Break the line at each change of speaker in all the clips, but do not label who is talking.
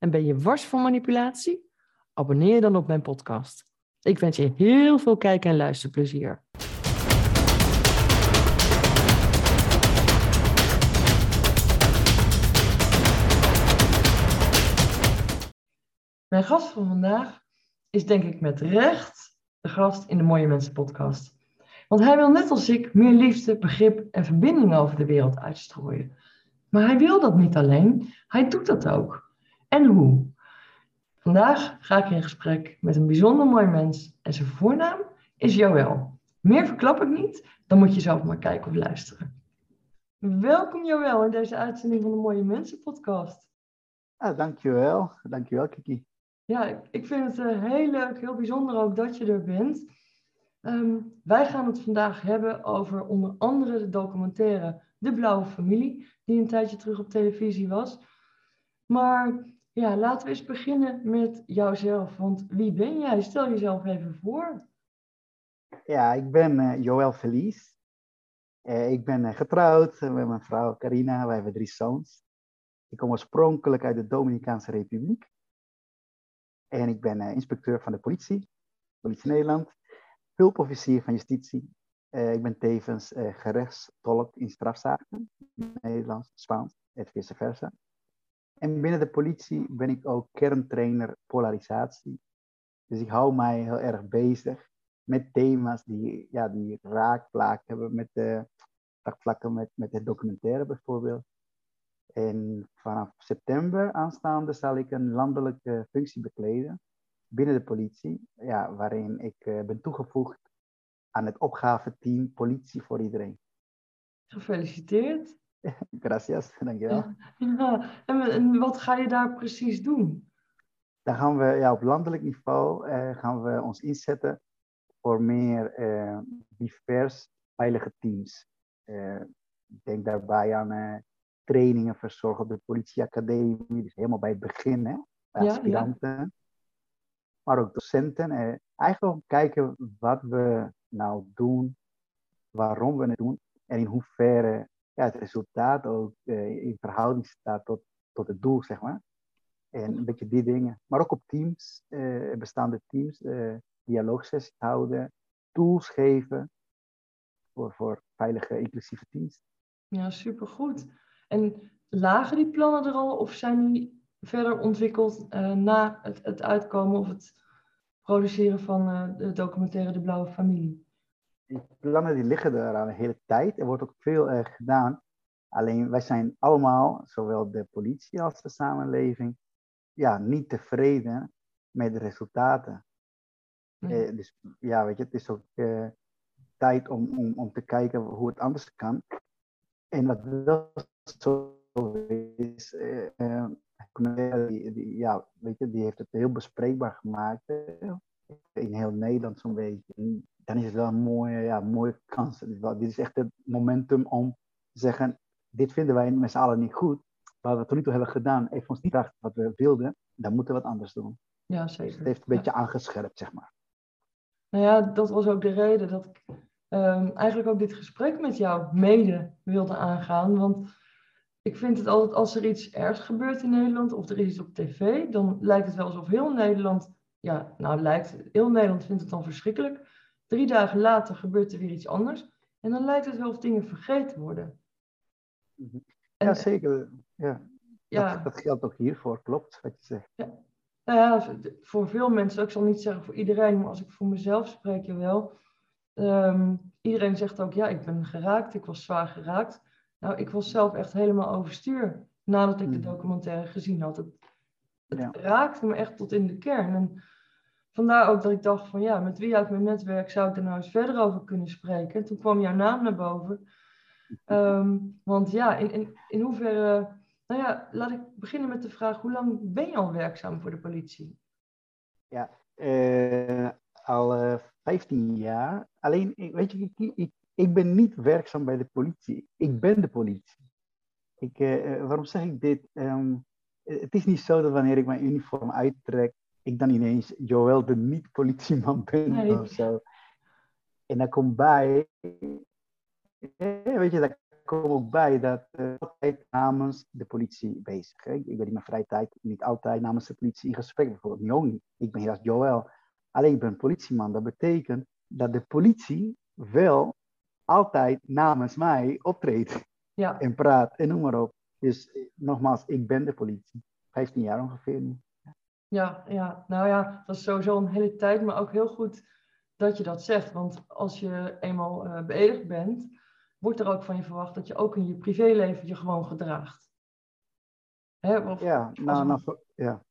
en ben je wars van manipulatie? Abonneer je dan op mijn podcast. Ik wens je heel veel kijk- en luisterplezier. Mijn gast van vandaag is denk ik met recht de gast in de Mooie Mensen podcast. Want hij wil net als ik meer liefde, begrip en verbinding over de wereld uitstrooien. Maar hij wil dat niet alleen, hij doet dat ook. En hoe? Vandaag ga ik in gesprek met een bijzonder mooi mens en zijn voornaam is Joël. Meer verklap ik niet, dan moet je zelf maar kijken of luisteren. Welkom Joël in deze uitzending van de Mooie Mensen podcast.
Ja, dankjewel. Dankjewel Kiki.
Ja, ik- vind het eh, heel leuk, heel bijzonder ook dat je er bent. Ehm, wij gaan het vandaag hebben over onder andere de documentaire De Blauwe Familie, die een tijdje terug op televisie was. Maar ja, laten we eens beginnen met jouzelf. Want wie ben jij? Stel jezelf even voor.
Ja, ik ben eh Joël Verlies. Eh, ik ben eh, getrouwd met mijn vrouw Carina. Wij hebben drie zoons. Ik kom oorspronkelijk uit de Dominicaanse Republiek. En ik ben inspecteur van de politie, Politie Nederland. Hulpofficier van justitie. Ik ben tevens gerechtstolk in strafzaken. Nederlands, Spaans en vice versa. En binnen de politie ben ik ook kerntrainer polarisatie. Dus ik hou mij heel erg bezig met thema's die, ja, die raakvlak hebben met de raakvlakken met, met het documentaire bijvoorbeeld. En vanaf september aanstaande zal ik een landelijke functie bekleden binnen de politie, ja, waarin ik eh, ben toegevoegd aan het opgaveteam Politie voor Iedereen.
Gefeliciteerd.
Gracias, dankjewel.
Ja, en, en wat ga je daar precies doen?
Dan gaan we ja, op landelijk niveau eh, gaan we ons inzetten voor meer eh, divers veilige teams. Eh, ik denk daarbij aan eh, trainingen verzorgen op de politieacademie, dus helemaal bij het begin, hè, bij
Ja, ja.
aspiranten. Maar ook docenten. Eh, eigenlijk om kijken wat we nou doen, waarom we het doen en in hoeverre ja, het resultaat ook eh, in verhouding staat tot, tot het doel, zeg maar. En een beetje die dingen. Maar ook op teams, eh, bestaande teams, eh dialoogsessies houden, tools geven voor, voor veilige, inclusieve teams.
Ja, supergoed. En lagen die plannen er al of zijn die verder ontwikkeld na het, het uitkomen of het produceren van de documentaire De Blauwe Familie?
Die plannen die liggen er al een hele tijd. Er wordt ook veel eh, gedaan. Alleen wij zijn allemaal, zowel de politie als de samenleving, ja, niet tevreden met de resultaten.
Nee.
Eh, dus ja, weet je, het is ook eh, tijd om, om, om te kijken hoe het anders kan. En wat wel zo is, die, die, ja, weet je, die heeft het heel bespreekbaar gemaakt. in heel Nederland zo'n beetje. Dan is het wel een mooie, ja, mooie kans. Dit is echt het momentum om te zeggen, dit vinden wij met z'n allen niet goed. Wat we tot nu toe hebben gedaan, heeft ons niet gebracht wat we wilden. Dan moeten we wat anders doen.
Ja,
Dus
zeker.
het heeft een beetje aangescherpt, zeg maar.
Nou ja, dat was ook de reden dat ik ehm, eigenlijk ook dit gesprek met jou mede wilde aangaan. Want ik vind het altijd, als er iets ergs gebeurt in Nederland of er is iets op tv, dan lijkt het wel alsof heel Nederland, ja, nou lijkt, heel Nederland vindt het dan verschrikkelijk. Drie dagen later gebeurt er weer iets anders. En dan lijkt het wel of dingen vergeten worden.
Mhm.
En,
Ja, zeker. Ja,
ja,
Dat, dat geldt ook hiervoor, klopt wat je zegt.
Nou ja, voor veel mensen, ik zal niet zeggen voor iedereen, maar als ik voor mezelf spreek, je wel. Ehm, iedereen zegt ook, ja, ik ben geraakt, ik was zwaar geraakt. Nou, ik was zelf echt helemaal overstuur nadat ik de
Mhm.
documentaire gezien had. Het, het
Ja.
raakte me echt tot in de kern. En vandaar ook dat ik dacht van, ja, met wie uit mijn netwerk zou ik er nou eens verder over kunnen spreken? En toen kwam jouw naam naar boven. Ehm, want ja, in, in, in hoeverre Nou ja, laat ik beginnen met de vraag: hoe lang ben je al werkzaam voor de politie?
Ja, uh, al uh, 15 jaar. Alleen, weet je, ik, ik, ik, ben niet werkzaam bij de politie. Ik ben de politie. Ik, uh, waarom zeg ik dit? Um, het is niet zo dat wanneer ik mijn uniform uittrek, ik dan ineens Joël de niet-politieman ben nee. of zo. En daar komt bij, weet je, daar komt ook bij dat uh, altijd namens de politie bezig. Hè? Ik ben in mijn vrije tijd niet altijd namens de politie in gesprek, bijvoorbeeld ook niet. Ik ben hier als Joël, alleen ik ben politieman. Dat betekent dat de politie wel altijd namens mij optreedt ja. en praat en noem maar op. Dus nogmaals, ik ben de politie. 15 jaar ongeveer nu.
Ja, ja, nou ja, dat is sowieso een hele tijd, maar ook heel goed dat je dat zegt. Want als je eenmaal uh, beëdigd bent, wordt er ook van je verwacht dat je ook in je privéleven je gewoon gedraagt.
Hè? Of, ja, nou, nou, ja.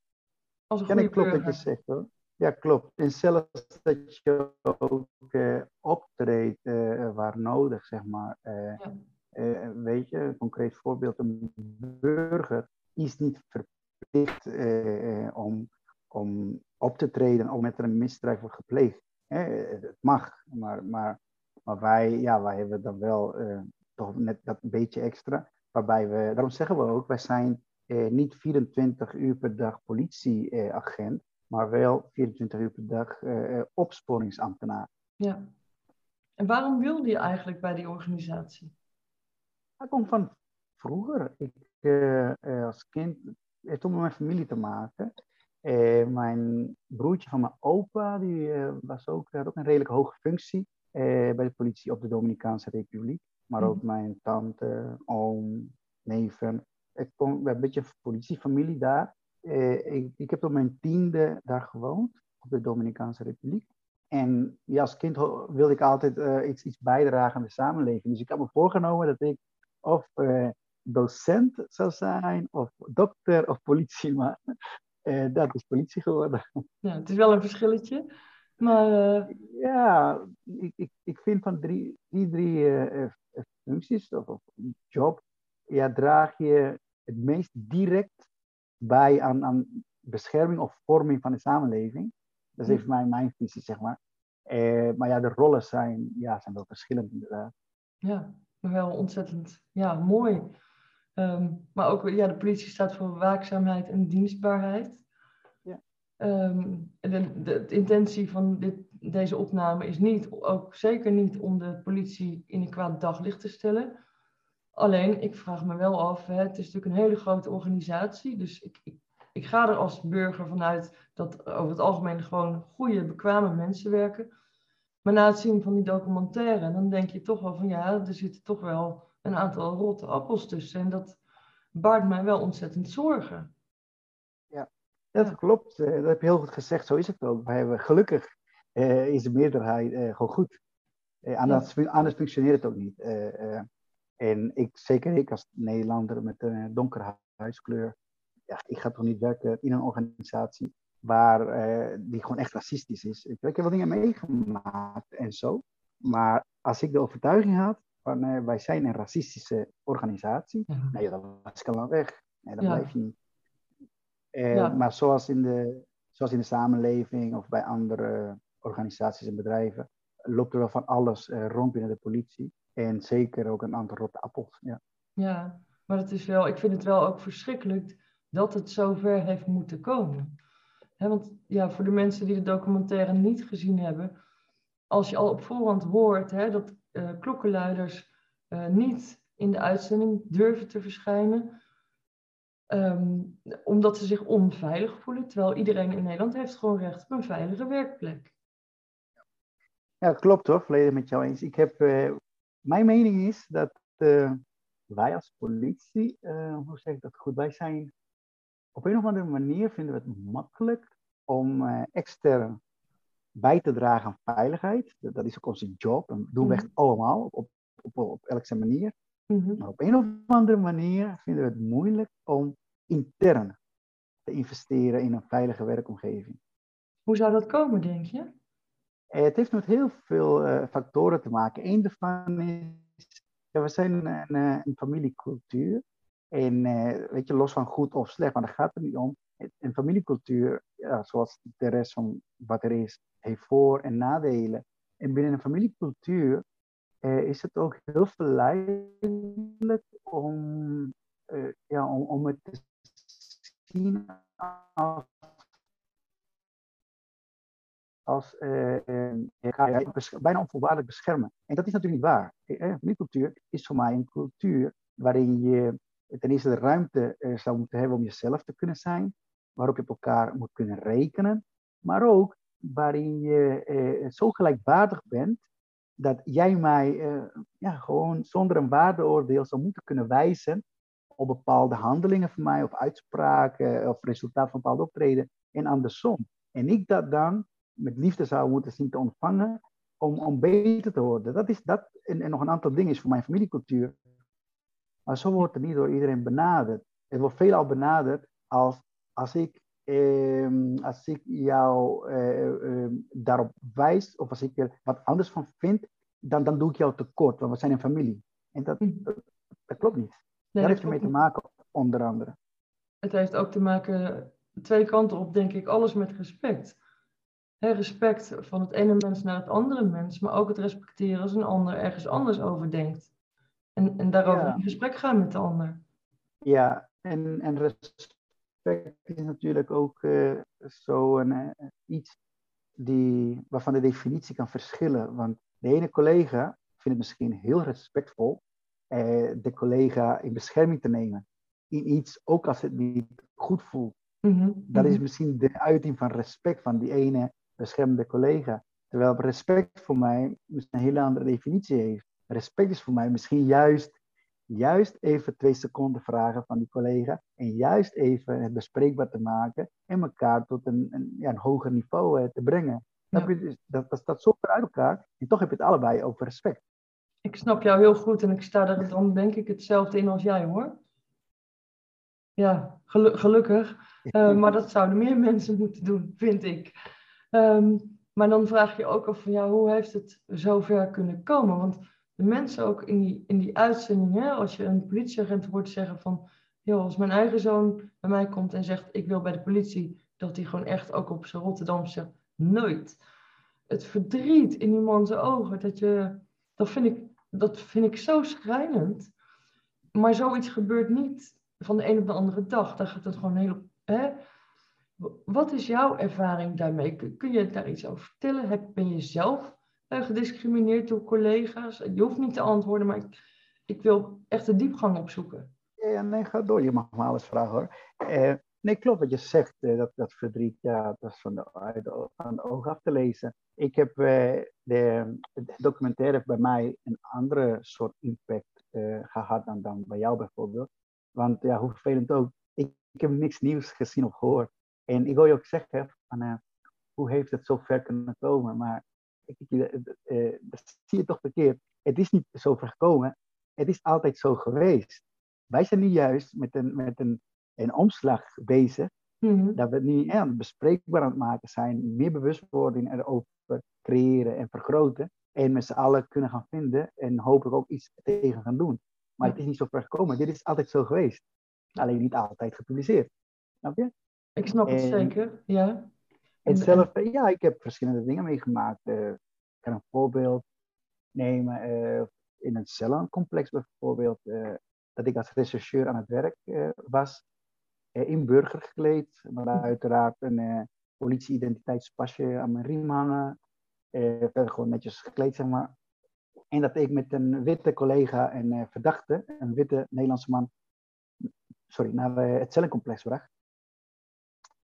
Als een ja, klopt wat je zegt hoor. Ja, klopt. En zelfs dat je ook uh, optreedt uh, waar nodig, zeg maar. Ja. weet je, een concreet voorbeeld, een burger is niet verplicht verplicht eh, eh, om, om op te treden ook met er een misdrijf wordt gepleegd. het mag, maar, maar, maar wij, ja, wij hebben dan wel eh, toch net dat beetje extra. Waarbij we, daarom zeggen we ook, wij zijn niet 24 uur per dag politieagent, maar wel 24 uur per dag opsporingsambtenaar.
Ja. En waarom wilde je eigenlijk bij die organisatie?
Dat komt van vroeger. Ik, als kind heeft ook met mijn familie te maken. Eh, mijn broertje van mijn opa, die uh, was ook, had ook een redelijk hoge functie eh, bij de politie op de Dominicaanse Republiek. Maar ook mhm. mijn tante, oom, neven. Ik kom, we hebben een beetje een politiefamilie daar. Ik, ik, heb tot mijn tiende daar gewoond, op de Dominicaanse Republiek. En ja, als kind wilde ik altijd iets, iets bijdragen aan de samenleving. Dus ik had me voorgenomen dat ik of docent zou zijn, of dokter of politieman. Uh, dat is politie geworden.
Ja, het is wel een verschilletje. Maar, uh...
Ja, ik, ik, ik vind van drie, die drie uh, functies of, of, job, ja, draag je het meest direct bij aan, aan bescherming of vorming van de samenleving. Dat is even mijn, mijn visie, zeg maar. maar ja, de rollen zijn, ja, zijn wel verschillend inderdaad.
Ja, wel ontzettend ja, mooi. Ehm, maar ook ja, de politie staat voor waakzaamheid en dienstbaarheid. Ja. Um, de, de, intentie van dit, deze opname is niet, ook zeker niet om de politie in een kwaad daglicht te stellen. Alleen, ik vraag me wel af, hè, het is natuurlijk een hele grote organisatie, dus ik, ik, ik ga er als burger vanuit dat over het algemeen gewoon goede, bekwame mensen werken. Maar na het zien van die documentaire, dan denk je toch wel van ja, er zitten toch wel een aantal rotte appels tussen. En dat baart mij wel ontzettend zorgen.
Ja, dat klopt. Eh, dat heb je heel goed gezegd. Zo is het ook. We hebben gelukkig uh, is de meerderheid uh, gewoon goed. anders, ja. anders functioneert het ook niet. en ik, zeker ik als Nederlander met een donkere huidskleur, ja, ik ga toch niet werken in een organisatie waar die gewoon echt racistisch is. Ik, ik heb wel dingen meegemaakt en zo. Maar als ik de overtuiging had van uh, wij zijn een racistische organisatie. Ja. Nee, dan was ik al weg. Nee, dan blijf je niet. Uh, Maar zoals in, de, zoals in de samenleving of bij andere organisaties en bedrijven, loopt er wel van alles uh, rond binnen de politie. En zeker ook een aantal rotte appels. Ja.
ja, maar het is wel, ik vind het wel ook verschrikkelijk dat het zover heeft moeten komen. want ja, voor de mensen die de documentaire niet gezien hebben, als je al op voorhand hoort hè, dat klokkenluiders uh, niet in de uitzending durven te verschijnen. Um, omdat ze zich onveilig voelen, terwijl iedereen in Nederland heeft gewoon recht op een veilige werkplek.
Ja, klopt hoor, volledig met jou eens. Ik heb, uh, mijn mening is dat wij als politie, hoe zeg ik dat goed, wij zijn op een of andere manier vinden we het makkelijk om extern bij te dragen aan veiligheid. Dat is ook onze job. En doen we echt mhm. allemaal op, op, op, elke manier. Mhm. Maar op een of andere manier vinden we het moeilijk om intern te investeren in een veilige werkomgeving.
Hoe zou dat komen, denk je?
Eh, het heeft met heel veel uh, factoren te maken. Eén daarvan is, ja, we zijn een, een, een familiecultuur. En weet je, los van goed of slecht, maar daar gaat het niet om. Een familiecultuur, zoals de rest van wat er is, heeft voor- en nadelen. En binnen een familiecultuur is het ook heel verleidelijk om, ja, om, het te zien als als uh, bijna onvoorwaardelijk beschermen. En dat is natuurlijk niet waar. Een cultuur is voor mij een cultuur waarin je ten eerste de ruimte zou moeten hebben om jezelf te kunnen zijn, waarop je op elkaar moet kunnen rekenen, maar ook waarin je zo gelijkwaardig bent dat jij mij ja, gewoon zonder een waardeoordeel zou moeten kunnen wijzen op bepaalde handelingen van mij, of uitspraken, of resultaat van bepaalde optreden, en andersom. En ik dat dan met liefde zou moeten zien te ontvangen om, om beter te worden. Dat is dat, en, en nog een aantal dingen is voor mijn familiecultuur. Maar zo wordt het niet door iedereen benaderd. Het wordt veelal benaderd als, als ik, eh, als ik jou eh, eh, daarop wijs, of als ik er wat anders van vind, dan, dan doe ik jou tekort, want we zijn een familie. En dat, hm. dat, klopt niet. Nee, Daar heeft je mee te maken, onder andere.
Het heeft ook te maken, twee kanten op, denk ik, alles met respect respect van het ene mens naar het andere mens, maar ook het respecteren als een ander ergens anders over denkt. En, en daarover in gesprek gaan met de ander.
Ja, en, en respect is natuurlijk ook uh, zo een, uh, iets die, waarvan de definitie kan verschillen. Want de ene collega vindt het misschien heel respectvol uh, de collega in bescherming te nemen. In iets, ook als het niet goed voelt. Mm Dat is mhm. misschien de uiting van respect van die ene beschermde collega. Terwijl respect voor mij een hele andere definitie heeft. Respect is voor mij misschien juist, juist even twee seconden vragen van die collega. En juist even het bespreekbaar te maken en elkaar tot een, een, ja, een hoger niveau uh, te brengen. Ja. Dus, dat, dat staat zo ver uit elkaar. En toch heb je het allebei over respect.
Ik snap jou heel goed en ik sta er dan denk ik hetzelfde in als jij hoor. Ja, gelukkig. Uh, maar dat zouden meer mensen moeten doen, vind ik. Ehm, maar dan vraag je ook af van ja, hoe heeft het zover kunnen komen? Want de mensen ook in die, in die uitzending, hè, als je een politieagent hoort zeggen van, joh, als mijn eigen zoon bij mij komt en zegt ik wil bij de politie, dat hij gewoon echt ook op zijn Rotterdam zegt, nooit. Het verdriet in die man zijn ogen, dat, je, dat, vind ik, dat vind ik zo schrijnend. Maar zoiets gebeurt niet van de een op de andere dag. Daar gaat het gewoon heel... Hè, wat is jouw ervaring daarmee? Kun je daar iets over vertellen? Ben je zelf gediscrimineerd door collega's? Je hoeft niet te antwoorden, maar ik, ik wil echt de diepgang opzoeken.
Ja, nee, ga door. Je mag me alles vragen hoor. Eh, nee, klopt wat je zegt. Eh, dat, dat verdriet, ja, dat is van de, de oog af te lezen. Ik heb eh, de, de, documentaire bij mij een andere soort impact eh, gehad dan, dan bij jou bijvoorbeeld. Want ja, hoe vervelend ook. Ik, heb niks nieuws gezien of gehoord. En ik wil je ook zeggen, uh, hoe heeft het zo ver kunnen komen? Maar dat zie je toch verkeerd. Het is niet zo ver gekomen. Het is altijd zo geweest. Wij zijn nu juist met een, met een, een omslag bezig. Mhm. Dat we nu ja, bespreekbaar aan het maken zijn. Meer bewustwording erover creëren en vergroten. En met z'n allen kunnen gaan vinden. En hopelijk ook iets tegen gaan doen. Maar het is niet zo ver gekomen. Dit is altijd zo geweest. Alleen niet altijd gepubliceerd. Snap je?
Ik snap het zeker, ja.
Hetzelfde, ja, ik heb verschillende dingen meegemaakt. Uh, ik kan een voorbeeld nemen. Uh, in een cellencomplex bijvoorbeeld. Uh, dat ik als rechercheur aan het werk was. in burger gekleed. Maar uiteraard een politie-identiteitspasje aan mijn riem hangen. verder gewoon netjes gekleed, zeg maar. En dat ik met een witte collega en verdachte, een witte Nederlandse man, sorry, naar het cellencomplex bracht.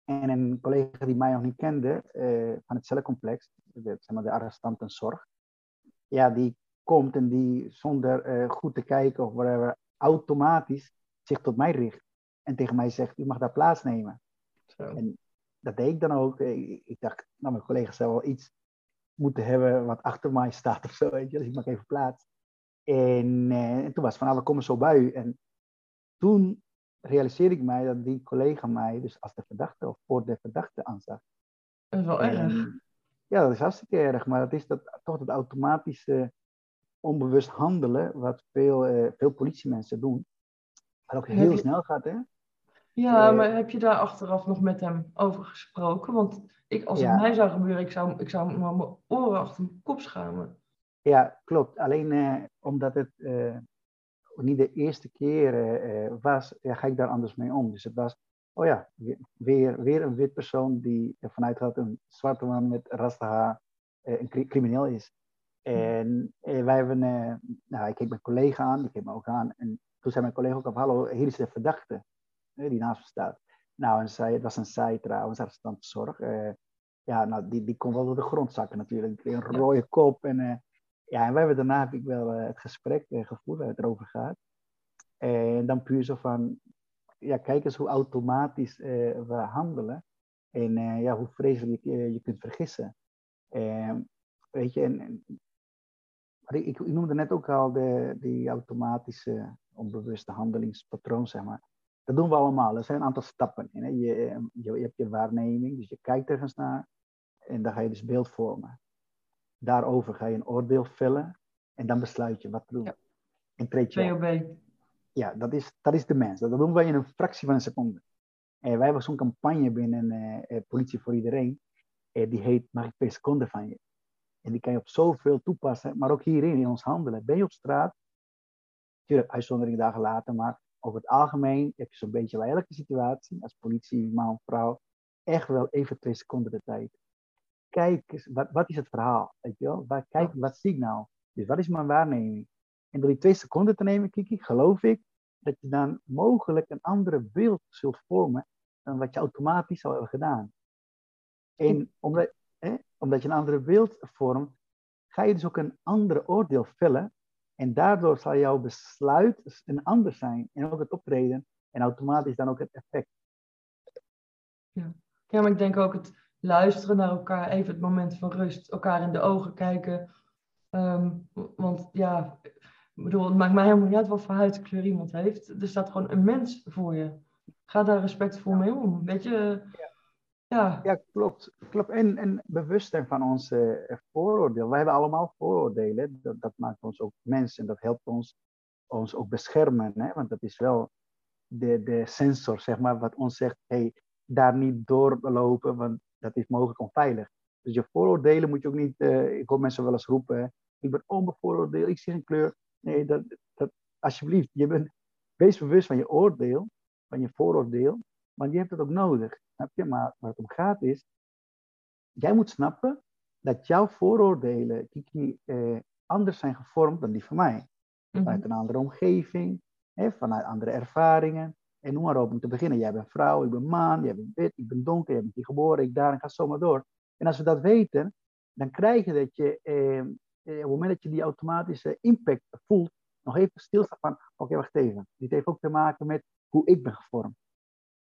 En een collega die mij nog niet kende uh, van het cellencomplex, de, zeg maar de arrestantenzorg, ja, die komt en die zonder uh, goed te kijken of whatever, automatisch zich tot mij richt. En tegen mij zegt, u mag daar plaatsnemen. Zo. En dat deed ik dan ook. Ik, ik dacht, nou, mijn collega zou wel iets moeten hebben wat achter mij staat of zo, weet je. Dus ik mag even plaats. En, uh, en toen was van, nou, we komen zo bij u. En toen realiseerde ik mij dat die collega mij dus als de verdachte of voor de verdachte aanzag.
Dat is wel erg.
Ja, dat is hartstikke erg, maar dat is dat, toch het automatische onbewust handelen wat veel, uh, veel politiemensen doen. Wat ook heel snel gaat, hè?
Ja, maar heb je daar achteraf nog met hem over gesproken? Want ik, als het mij zou gebeuren, ik zou, ik zou mijn oren achter mijn kop schamen.
Ja, klopt. Alleen omdat het niet de eerste keer was, ja, ga ik daar anders mee om. Dus het was oh ja, weer, weer een wit persoon die ervan uitgaat een zwarte man met rasta haar eh, een crimineel is. En eh, wij hebben, eh, nou, ik keek mijn collega aan, die keek me ook aan. En toen zei mijn collega ook op, hallo, hier is de verdachte die naast me staat. Nou, en zij, het was een zij trouwens, arrestantzorg. Uh, ja, nou, die, die kon wel door de grond zakken natuurlijk. Een rode kop. En, ja, en wij hebben daarna heb ik wel het gesprek gevoerd waar het erover gaat. En dan puur zo van, ja, kijk eens hoe automatisch uh, we handelen. En ja, hoe vreselijk uh, je kunt vergissen. Ehm, weet je, en, ik, noemde net ook al de, die automatische, onbewuste handelingspatroon, zeg maar. Dat doen we allemaal. Er zijn een aantal stappen. Hè. Je, je, je, hebt je waarneming, dus je kijkt ergens naar. En dan ga je dus beeld vormen. Daarover ga je een oordeel vellen. En dan besluit je wat te doen. Ja. En treed je ja, dat is, dat is de mens. Dat doen wij in een fractie van een seconde. En wij hebben zo'n campagne binnen uh, Politie voor Iedereen. Uh, die heet Mag ik per seconde van je? En die kan je op zoveel toepassen, maar ook hierin, in ons handelen. Ben je op straat, natuurlijk uitzondering dagen later, maar over het algemeen heb je zo'n beetje bij elke situatie, als politie, man, vrouw, echt wel even twee seconden de tijd. Kijk eens, wat, wat is het verhaal? Weet je wel? Waar, kijk, wat zie ik nou? Dus wat is mijn waarneming? En door die twee seconden te nemen, Kiki, geloof ik dat je dan mogelijk een andere beeld zult vormen dan wat je automatisch zou hebben gedaan. En omdat, hè, omdat je een andere beeld vormt, ga je dus ook een andere oordeel vellen. En daardoor zal jouw besluit een ander zijn. En ook het optreden. En automatisch dan ook het effect.
Ja. ja, maar ik denk ook het luisteren naar elkaar, even het moment van rust, elkaar in de ogen kijken. Ehm, want ja, bedoel, het maakt mij helemaal niet uit wat voor huidskleur iemand heeft. Er staat gewoon een mens voor je. Ga daar respectvol mee om. Weet je,
ja. Ja, klopt. klopt. En, en bewust zijn van onze uh, vooroordelen. Wij hebben allemaal vooroordelen. Dat, dat maakt ons ook mensen. En dat helpt ons, ons ook beschermen. Hè? Want dat is wel de, de sensor, zeg maar, wat ons zegt: hey, daar niet doorlopen, want dat is mogelijk onveilig. Dus je vooroordelen moet je ook niet. Uh, ik hoor mensen wel eens roepen: ik ben onbevooroordeeld, ik zie een kleur. Nee, dat, dat, alsjeblieft, je bent, wees bewust van je oordeel, van je vooroordeel, want je hebt het ook nodig. Snap je? Maar waar het om gaat is, jij moet snappen dat jouw vooroordelen, Kiki, eh, anders zijn gevormd dan die van mij. Vanuit mhm. een andere omgeving, hè, vanuit andere ervaringen. En noem maar op, om te beginnen. Jij bent vrouw, ik ben man, jij bent wit, ik ben donker, jij bent hier geboren, ik daar en ga zomaar door. En als we dat weten, dan krijg je dat je eh, eh, op het moment dat je die automatische impact voelt, nog even stilstaan van, oké, wacht even. Dit heeft ook te maken met hoe ik ben gevormd.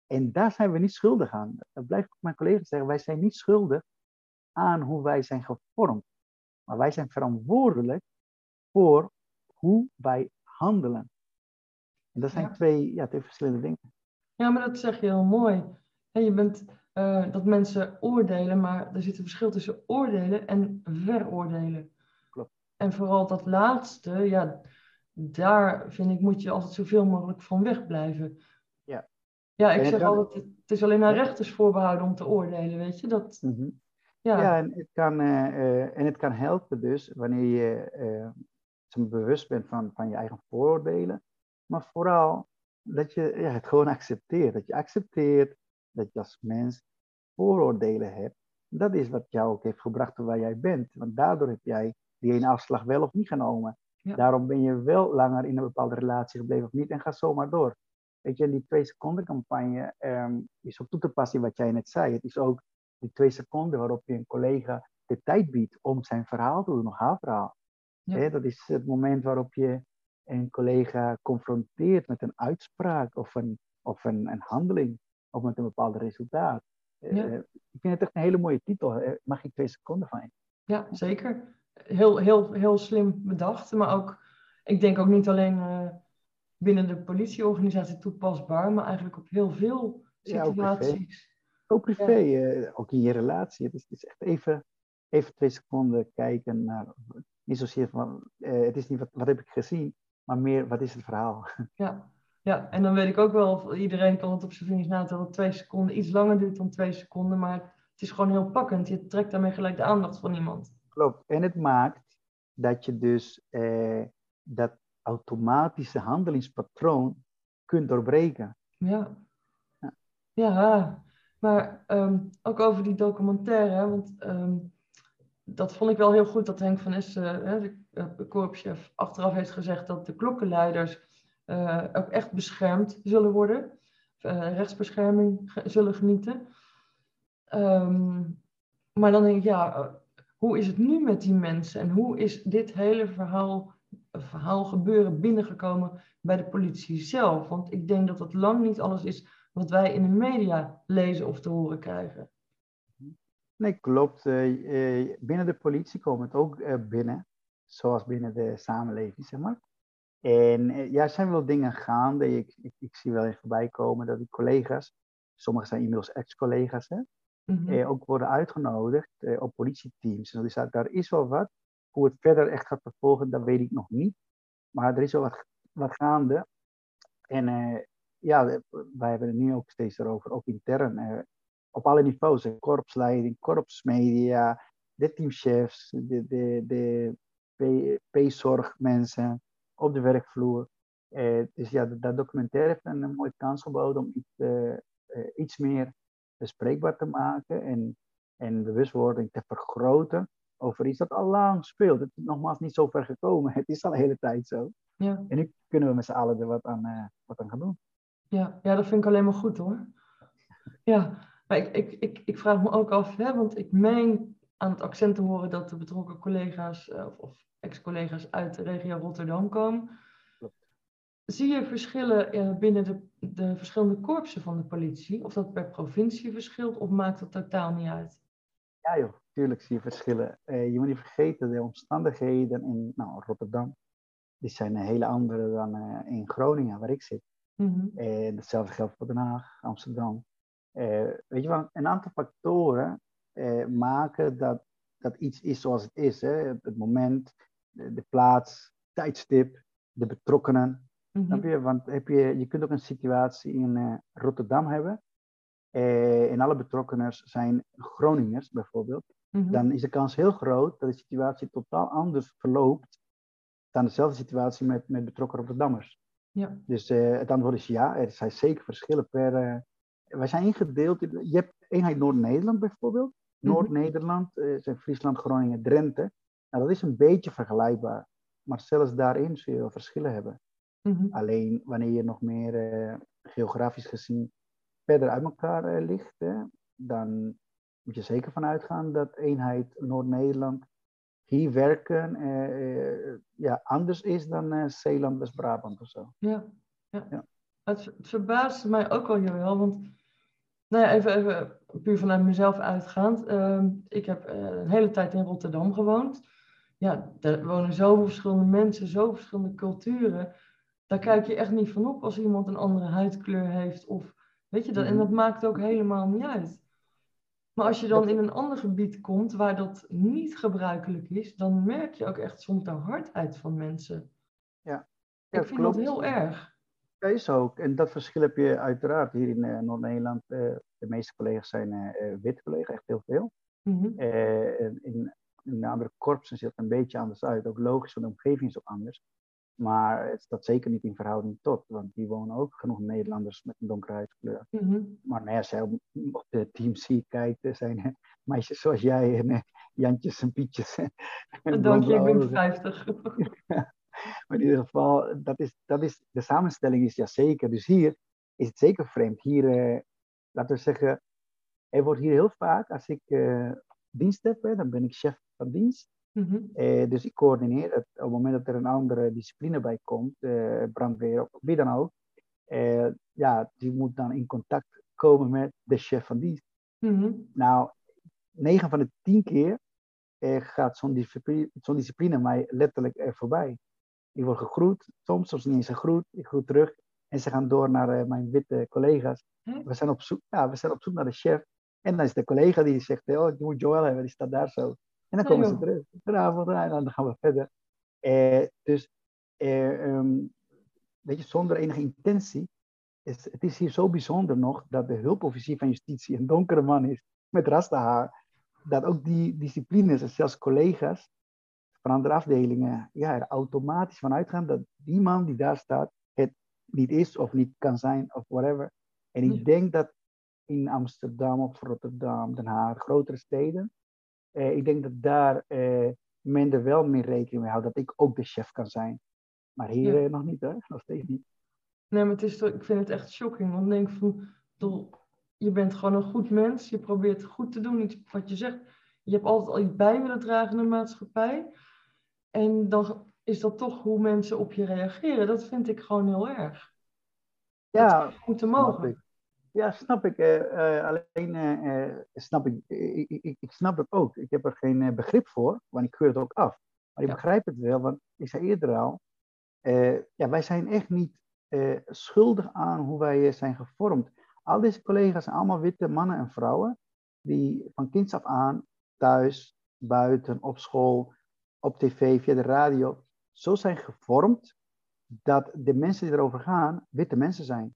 En daar zijn we niet schuldig aan. Dat blijf ik mijn collega's zeggen. Wij zijn niet schuldig aan hoe wij zijn gevormd. Maar wij zijn verantwoordelijk voor hoe wij handelen. En dat zijn twee, ja, twee verschillende dingen.
Ja, maar dat zeg je heel mooi. je bent uh, dat mensen oordelen, maar er zit een verschil tussen oordelen en veroordelen. En vooral dat laatste, ja, daar vind ik moet je altijd zoveel mogelijk van wegblijven.
Ja.
Ja, ik zeg altijd, het is alleen aan rechters voorbehouden om te oordelen, weet je. Dat,
mhm. ja. ja, en het, kan, uh, en het kan helpen dus wanneer je bewust bent van, van je eigen vooroordelen. Maar vooral dat je ja, het gewoon accepteert. Dat je accepteert dat je als mens vooroordelen hebt. Dat is wat jou ook heeft gebracht waar jij bent. Want daardoor heb jij die ene afslag wel of niet genomen. Daarom ben je wel langer in een bepaalde relatie gebleven of niet en ga zomaar door. Weet je, die twee seconden campagne um, is ook toe te passen wat jij net zei. Het is ook die twee seconden waarop je een collega de tijd biedt om zijn verhaal te doen, of haar verhaal. Ja. dat is het moment waarop je een collega confronteert met een uitspraak of een, of een, een handeling of met een bepaald resultaat. Uh, ik vind het echt een hele mooie titel. Mag ik twee seconden van je?
Ja, zeker heel, heel, heel slim bedacht. Maar ook, ik denk ook niet alleen uh, binnen de politieorganisatie toepasbaar, maar eigenlijk op heel veel situaties.
Ja, ook privé, ook, privé ook in je relatie. Het is, het is, echt even, even twee seconden kijken naar, niet zozeer van, het is niet wat, wat heb ik gezien, maar meer wat is het verhaal.
Ja, Ja, en dan weet ik ook wel, iedereen kan het op zijn vingers natellen dat twee seconden iets langer duurt dan twee seconden, maar het is gewoon heel pakkend. Je trekt daarmee gelijk de aandacht van iemand.
Klopt. En het maakt dat je dus eh, dat automatische handelingspatroon kunt doorbreken.
Ja. Ja, ja maar ehm, ook over die documentaire, want ehm, dat vond ik wel heel goed dat Henk van Essen, de, de korpschef, achteraf heeft gezegd dat de klokkenleiders uh, ook echt beschermd zullen worden, uh, rechtsbescherming zullen genieten. Um, maar dan denk ik, ja, hoe is het nu met die mensen en hoe is dit hele verhaal, verhaal gebeuren binnengekomen bij de politie zelf? Want ik denk dat dat lang niet alles is wat wij in de media lezen of te horen krijgen.
Nee, klopt. Uh, binnen de politie komen het ook uh, binnen, zoals binnen de samenleving, zeg maar. En ja, er zijn wel dingen gaande. Ik, ik, ik, zie wel eens voorbij komen dat die collega's, sommigen zijn inmiddels ex-collega's, hè, mm ook worden uitgenodigd op politieteams. Dus daar, daar is wel wat. Hoe het verder echt gaat vervolgen, dat weet ik nog niet. Maar er is wel wat, wat gaande. En ja, wij hebben het nu ook steeds erover, ook intern op alle niveaus. Korpsleiding, korpsmedia, de teamchefs, de, de, de P-zorgmensen op de werkvloer. Eh, dus ja, dat, documentaire heeft een, mooie kans geboden om iets, uh, uh, iets meer bespreekbaar te maken en, en bewustwording te vergroten over iets dat al lang speelt. Het is nogmaals niet zo ver gekomen. Het is al een hele tijd zo. Ja. En nu kunnen we met z'n allen er wat aan, wat aan gaan doen.
Ja, ja, dat vind ik alleen maar goed hoor. Ja, maar ik, ik, ik, ik vraag me ook af, hè, want ik meen aan het accent te horen dat de betrokken collega's uh, of, of ex-collega's uit de regio Rotterdam komen. Zie je verschillen binnen de, de verschillende korpsen van de politie? Of dat per provincie verschilt of maakt dat totaal niet uit?
Ja joh, tuurlijk zie je verschillen. Uh, je moet niet vergeten, de omstandigheden in nou, Rotterdam, die zijn een hele andere dan in Groningen, waar ik zit. Mm -hmm. hetzelfde geldt voor Den Haag, Amsterdam. Uh, weet je wel, een aantal factoren uh, maken dat, dat iets is zoals het is. Hè? Het moment, de, de plaats, tijdstip, de betrokkenen. Mm -hmm. je? Want heb je, je kunt ook een situatie in uh, Rotterdam hebben. en alle betrokkenen zijn Groningers bijvoorbeeld. Mm -hmm. Dan is de kans heel groot dat de situatie totaal anders verloopt dan dezelfde situatie met, met betrokken Rotterdammers. Ja. Dus het antwoord is ja, er zijn zeker verschillen per, wij zijn ingedeeld. In, je hebt eenheid Noord-Nederland bijvoorbeeld. Mhm. Noord-Nederland uh, zijn Friesland, Groningen, Drenthe. Nou, dat is een beetje vergelijkbaar. Maar zelfs daarin zul je wel verschillen hebben. Mhm. Alleen wanneer je nog meer uh, geografisch gezien verder uit elkaar uh, ligt, dan moet je zeker van uitgaan dat eenheid Noord-Nederland hier werken ja, anders is dan Zeeland, West-Brabant of zo.
Ja, ja. ja. Het, het verbaast mij ook wel, Joël, want nou ja, even, even puur vanuit mezelf uitgaand. Uh, ik heb uh, een hele tijd in Rotterdam gewoond. Ja, daar wonen zoveel verschillende mensen, zoveel verschillende culturen. Daar kijk je echt niet van op als iemand een andere huidkleur heeft. Of, weet je, dat, en dat maakt ook helemaal niet uit. Maar als je dan in een ander gebied komt waar dat niet gebruikelijk is, dan merk je ook echt soms de hardheid van mensen. Ja, ik vind klopt. dat heel erg.
Ja, is ook. En dat verschil heb je uiteraard hier in uh, Noord-Nederland. Uh, de meeste collega's zijn uh, wit collega's, echt heel veel. Mm -hmm. in, in de andere korpsen ziet het een beetje anders uit. Ook logisch, want de omgeving is ook anders. Maar het staat zeker niet in verhouding tot, want die wonen ook genoeg Nederlanders met een donkere huidskleur. Mm -hmm. Maar nou ja, als je op, op de Team C kijkt, zijn meisjes zoals jij en Jantjes en Pietjes.
Dank je, ik ben 50.
Maar in ieder geval, dat is, dat is, de samenstelling is ja zeker. Dus hier is het zeker vreemd. Hier, eh, laten we zeggen, er wordt hier heel vaak, als ik uh, dienst heb, hè, dan ben ik chef van dienst. Mm -hmm. eh, dus ik coördineer het. Op het moment dat er een andere discipline bij komt, eh, brandweer of wie dan ook, eh, ja, die moet dan in contact komen met de chef van dienst. Mm -hmm. Nou, 9 van de 10 keer eh, gaat zo'n discipline, zo'n discipline mij letterlijk er voorbij. Ik word gegroet, soms, soms niet eens gegroet. Ik groet terug. En ze gaan door naar uh, mijn witte collega's. Hm? We, zijn op zoek, ja, we zijn op zoek naar de chef. En dan is de collega die zegt, oh, ik moet Joel hebben, die staat daar zo. En dan komen ze terug. Goedenavond, en dan gaan we verder. Uh, dus uh, um, weet je, zonder enige intentie. Is, het is hier zo bijzonder nog dat de hulpofficier van justitie een donkere man is met rastahaar. Dat ook die disciplines en zelfs collega's van andere afdelingen ja, er automatisch van uitgaan dat die man die daar staat het niet is of niet kan zijn of whatever. En ik denk dat in Amsterdam of Rotterdam, Den Haag, grotere steden, eh, ik denk dat daar eh, men er wel meer rekening mee houdt dat ik ook de chef kan zijn. Maar hier eh, nog niet, hè? Nog steeds niet.
Nee, maar het is toch, ik vind het echt shocking. Want ik denk van, je bent gewoon een goed mens. Je probeert goed te doen. Iets wat je zegt. Je hebt altijd al iets bij willen dragen in de maatschappij. En dan is dat toch hoe mensen op je reageren. Dat vind ik gewoon heel erg.
Ja, dat moeten mogen. Ja, snap ik. Uh, alleen uh, snap ik, ik, ik, ik, snap dat ook. Ik heb er geen begrip voor, want ik keur het ook af. Maar ik begrijp het wel, want ik zei eerder al, ja, wij zijn echt niet schuldig aan hoe wij zijn gevormd. Al deze collega's zijn allemaal witte mannen en vrouwen, die van kinds af aan, thuis, buiten, op school, op tv, via de radio, zo zijn gevormd dat de mensen die erover gaan, witte mensen zijn.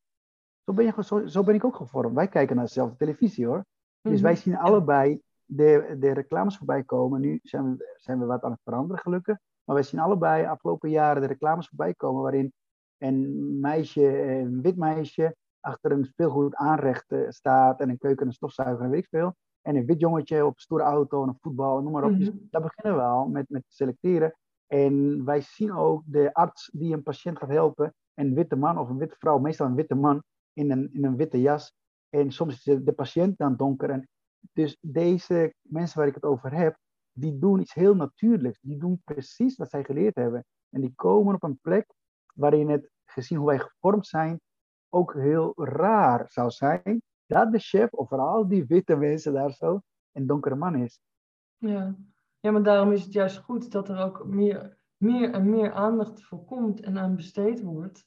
Zo ben, je, zo, zo ben ik ook gevormd. Wij kijken naar dezelfde televisie hoor. Dus wij mhm. zien allebei de, de reclames voorbij komen. Nu zijn we, zijn we wat aan het veranderen gelukkig. Maar wij zien allebei afgelopen jaren de reclames voorbij komen waarin een meisje, een wit meisje, achter een speelgoed aanrecht staat en een keuken en een stofzuiger en weet ik veel. En een wit jongetje op een stoere auto en een voetbal, noem maar op. Dus mhm. daar beginnen we al met, met selecteren. En wij zien ook de arts die een patiënt gaat helpen, een witte man of een witte vrouw, meestal een witte man in een, in een witte jas. En soms is de, de patiënt dan donker. En dus deze mensen waar ik het over heb, die doen iets heel natuurlijks. Die doen precies wat zij geleerd hebben. En die komen op een plek waarin het, gezien hoe wij gevormd zijn, ook heel raar zou zijn dat de chef, of vooral die witte mensen daar zo, een donkere man is.
Ja. ja, maar daarom is het juist goed dat er ook meer, meer en meer aandacht voor komt en aan besteed wordt.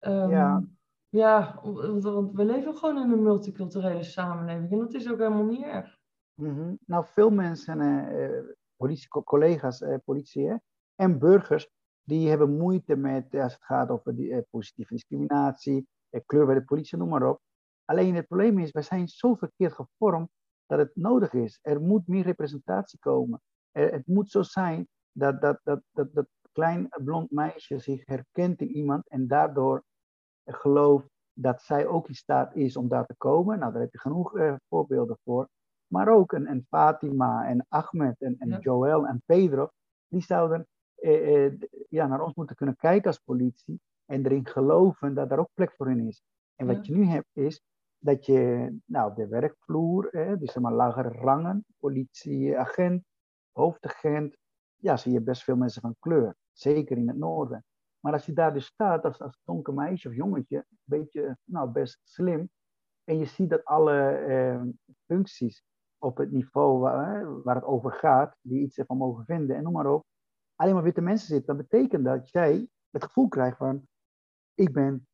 Um, ja. Ja, want we leven gewoon in een multiculturele samenleving en dat is ook helemaal niet erg.
Mm Nou, veel mensen, uh, politie, collega's, uh, politie en burgers, die hebben moeite met, als het gaat over die, uh, positieve discriminatie, kleur bij de politie, noem maar op. Alleen het probleem is, wij zijn zo verkeerd gevormd dat het nodig is. Er moet meer representatie komen. Er, het moet zo zijn dat dat, dat, dat dat klein blond meisje zich herkent in iemand en daardoor gelooft dat zij ook in staat is om daar te komen. Nou, daar heb je genoeg uh, voorbeelden voor. Maar ook een, een Fatima en Ahmed en, en Joël en Pedro, die zouden eh, eh, ja, naar ons moeten kunnen kijken als politie en erin geloven dat daar ook plek voor hen is. En wat je nu hebt is dat je nou, op de werkvloer, eh, dus zeg maar lagere rangen, politieagent, hoofdagent, ja, zie je best veel mensen van kleur. Zeker in het noorden. Maar als je daar dus staat als, als donker meisje of jongetje, een beetje, nou, best slim, en je ziet dat alle eh, functies op het niveau waar, waar, het over gaat, die iets ervan mogen vinden en noem maar op, alleen maar witte mensen zitten, dan betekent dat jij het gevoel krijgt van, ik ben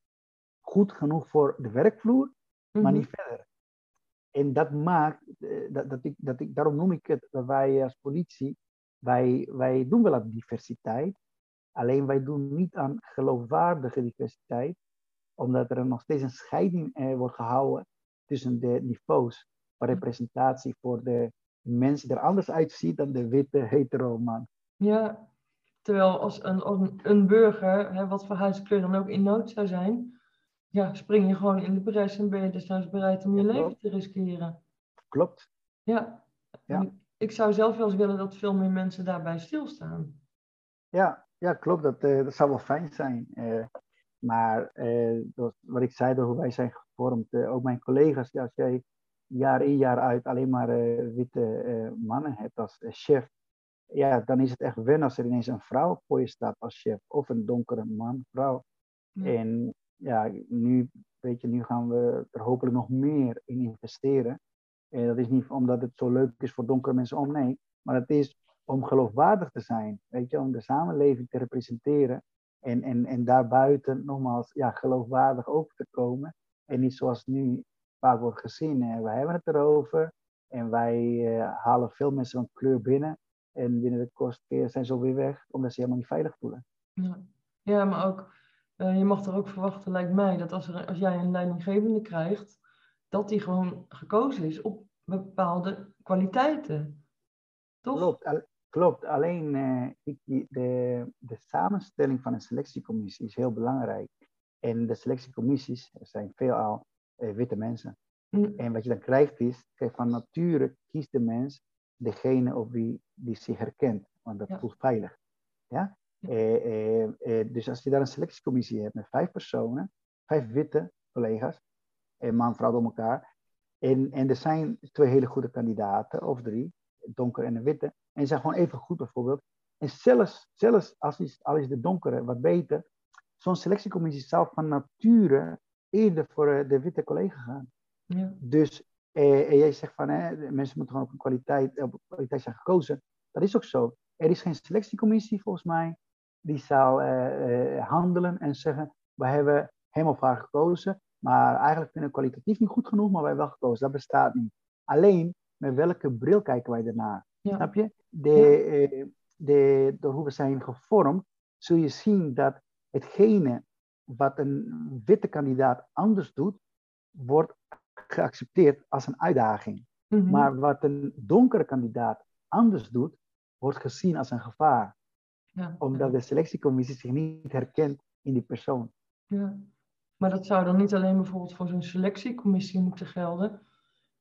goed genoeg voor de werkvloer, maar mhm. niet verder. En dat maakt, eh, dat, dat, ik, dat ik, daarom noem ik het, dat wij als politie, wij, wij doen wel aan diversiteit, alleen wij doen niet aan geloofwaardige diversiteit, omdat er nog steeds een scheiding eh, wordt gehouden tussen de niveaus van mhm. representatie voor de mensen die er anders uitziet dan de witte hetero man.
Ja, terwijl als een, als een burger, hè, wat voor huidskleur dan ook in nood zou zijn, ja, spring je gewoon in de bres en ben je dus bereid om je leven te riskeren.
Klopt.
Ja. ja. Ik zou zelf wel eens willen dat veel meer mensen daarbij stilstaan.
Ja, ja klopt. Dat, uh, dat zou wel fijn zijn. Uh, maar uh, wat ik zei, hoe wij zijn gevormd, ook mijn collega's, ja, als jij jaar in jaar uit alleen maar witte mannen hebt als chef, ja, dan is het echt wennen als er ineens een vrouw voor je staat als chef, of een donkere man, vrouw. En ja, nu, weet je, nu gaan we er hopelijk nog meer in investeren. En dat is niet omdat het zo leuk is voor donkere mensen om, nee. Maar het is om geloofwaardig te zijn, weet je, om de samenleving te representeren. En, en, en daarbuiten nogmaals ja, geloofwaardig over te komen. En niet zoals nu vaak wordt gezien. Hè. Wij hebben het erover en wij uh, halen veel mensen van kleur binnen. En binnen de kortste keer zijn ze weer weg, omdat ze helemaal niet veilig voelen.
Ja, ja maar ook eh, je mag er ook verwachten, lijkt mij, dat als, er, als jij een leidinggevende krijgt, dat die gewoon gekozen is op bepaalde kwaliteiten. Toch?
Klopt, klopt. alleen uh, ik, de, de samenstelling van een selectiecommissie is heel belangrijk. En de selectiecommissies zijn veelal uh, witte mensen. Mm. En wat je dan krijgt is, van nature kiest de mens degene op wie die zich herkent, want dat voelt veilig. Ja? Eh, eh, dus als je daar een selectiecommissie hebt met vijf personen, vijf witte collega's, en man, vrouw door elkaar, en, en er zijn twee hele goede kandidaten, of drie, donker en een witte, en ze zijn gewoon even goed bijvoorbeeld. En zelfs, zelfs als is, al is de donkere wat beter, zo'n selectiecommissie zou van nature eerder voor eh, de witte collega gaan. Ja. Dus eh, en jij zegt van hè, mensen moeten gewoon op een kwaliteit, op kwaliteit zijn gekozen. Dat is ook zo. Er is geen selectiecommissie volgens mij die zou eh, eh, handelen en zeggen: we hebben hem of haar gekozen, maar eigenlijk vinden we kwalitatief niet goed genoeg, maar wij hebben wel gekozen. Dat bestaat niet. Alleen met welke bril kijken wij ernaar? Snap je? De, de, door hoe we zijn gevormd, zul je zien dat hetgene wat een witte kandidaat anders doet, wordt geaccepteerd als een uitdaging. Mhm. Maar wat een donkere kandidaat anders doet, wordt gezien als een gevaar. Ja, omdat de selectiecommissie zich niet herkent in die persoon.
Ja. Maar dat zou dan niet alleen bijvoorbeeld voor zo'n selectiecommissie moeten gelden.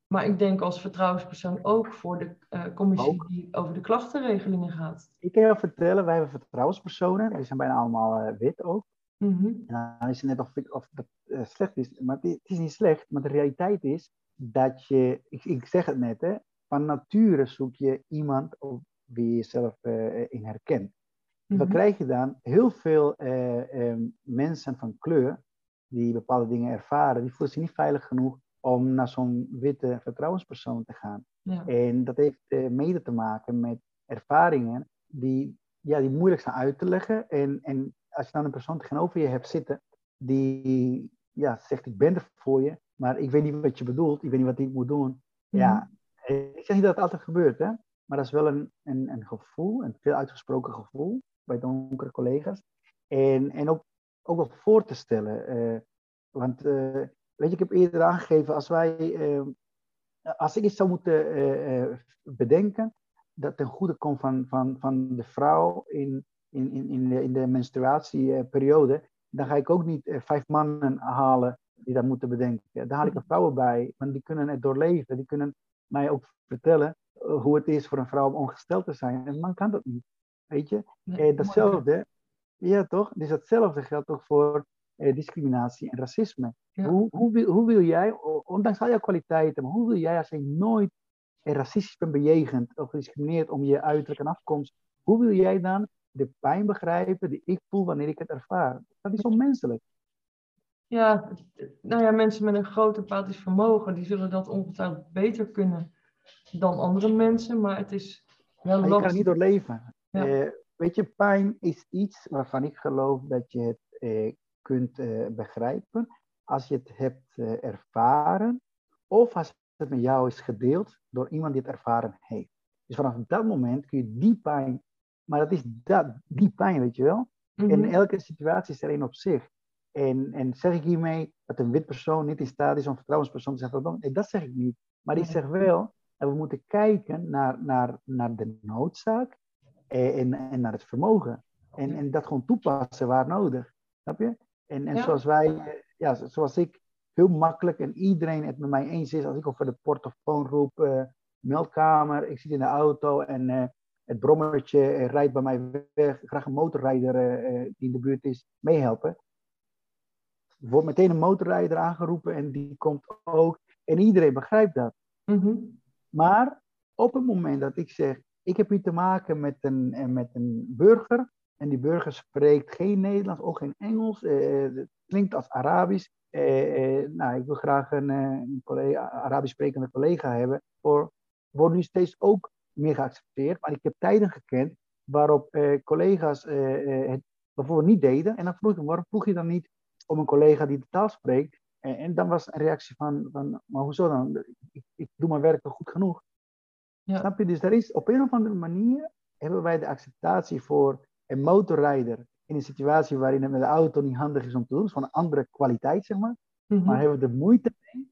Maar ik denk als vertrouwenspersoon ook voor de uh, commissie die over de klachtenregelingen gaat.
Ik kan je vertellen, wij hebben vertrouwenspersonen. Die zijn bijna allemaal uh, wit ook. Mm En dan is het net of, of dat uh, slecht is. Maar het, is niet slecht. Maar de realiteit is dat je, ik, ik zeg het net, hè, van nature zoek je iemand op wie je jezelf uh, in herkent. Mm Dan krijg je dan heel veel uh, mensen van kleur die bepaalde dingen ervaren, die voelen zich niet veilig genoeg om naar zo'n witte vertrouwenspersoon te gaan. Ja. En dat heeft mede te maken met ervaringen die, ja, die moeilijk zijn uit te leggen en, en als je dan een persoon tegenover je hebt zitten die ja, zegt ik ben er voor je, maar ik weet niet wat je bedoelt, ik weet niet wat ik moet doen. Ja, mhm. ik zeg niet dat het altijd gebeurt, hè, maar dat is wel een, een, een gevoel, een veel uitgesproken gevoel bij donkere collega's. En, en ook, ook wel voor te stellen. Uh, want uh, weet je, ik heb eerder aangegeven, als wij, uh, als ik iets zou moeten bedenken, dat ten goede komt van, van, van de vrouw in, in, in, in, de, in de menstruatieperiode, dan ga ik ook niet eh, vijf mannen halen die dat moeten bedenken. Daar haal ik er vrouwen bij, want die kunnen het doorleven. Die kunnen mij ook vertellen eh, hoe het is voor een vrouw om ongesteld te zijn. En man kan dat niet. Weet je? eh, datzelfde, ja toch? Dus datzelfde geldt ook voor eh, discriminatie en racisme. Hoe, hoe, wil, hoe wil jij, ondanks al jouw kwaliteiten, maar hoe wil jij als je nooit racistisch bent bejegend of gediscrimineerd om je uiterlijk en afkomst, hoe wil jij dan de pijn begrijpen die ik voel wanneer ik het ervaar. Dat is onmenselijk.
Ja, nou ja, mensen met een groot empathisch vermogen, die zullen dat ongetwijfeld beter kunnen dan andere mensen, maar het is wel lastig.
Je kan niet Uh, weet je, pijn is iets waarvan ik geloof dat je het uh, kunt uh, begrijpen als je het hebt ervaren of als het met jou is gedeeld door iemand die het ervaren heeft. Dus vanaf dat moment kun je die pijn maar dat is dat, die pijn, weet je wel. En mhm. elke situatie is er één op zich. En, en zeg ik hiermee dat een wit persoon niet in staat is om vertrouwenspersoon te zijn? Nee, dat zeg ik niet. Maar ik zeg wel dat we moeten kijken naar, naar, naar de noodzaak en, en naar het vermogen. En, en dat gewoon toepassen waar nodig. Snap je? En, en zoals wij, ja, zoals ik heel makkelijk en iedereen het met mij eens is, als ik over de portofoon roep, uh, meldkamer, ik zit in de auto en uh, het brommertje rijdt bij mij weg, graag een motorrijder uh, die in de buurt is, meehelpen. Wordt meteen een motorrijder aangeroepen en die komt ook. En iedereen begrijpt dat. Mhm. Maar op het moment dat ik zeg, ik heb hier te maken met een, eh, met een burger, en die burger spreekt geen Nederlands, ook geen Engels, het klinkt als Arabisch. nou, ik wil graag een, een collega, Arabisch sprekende collega hebben. Voor, wordt nu steeds ook meer geaccepteerd. Maar ik heb tijden gekend waarop eh, collega's eh, eh, het bijvoorbeeld niet deden. En dan vroeg ik waarom vroeg je dan niet om een collega die de taal spreekt? En, dan was een reactie van, van maar hoezo dan? Ik, ik doe mijn werk goed genoeg? Ja. Snap je? Dus er is op een of andere manier hebben wij de acceptatie voor een motorrijder in een situatie waarin het met de auto niet handig is om te doen. Is van een andere kwaliteit, zeg maar.
Mhm.
Maar hebben we de moeite mee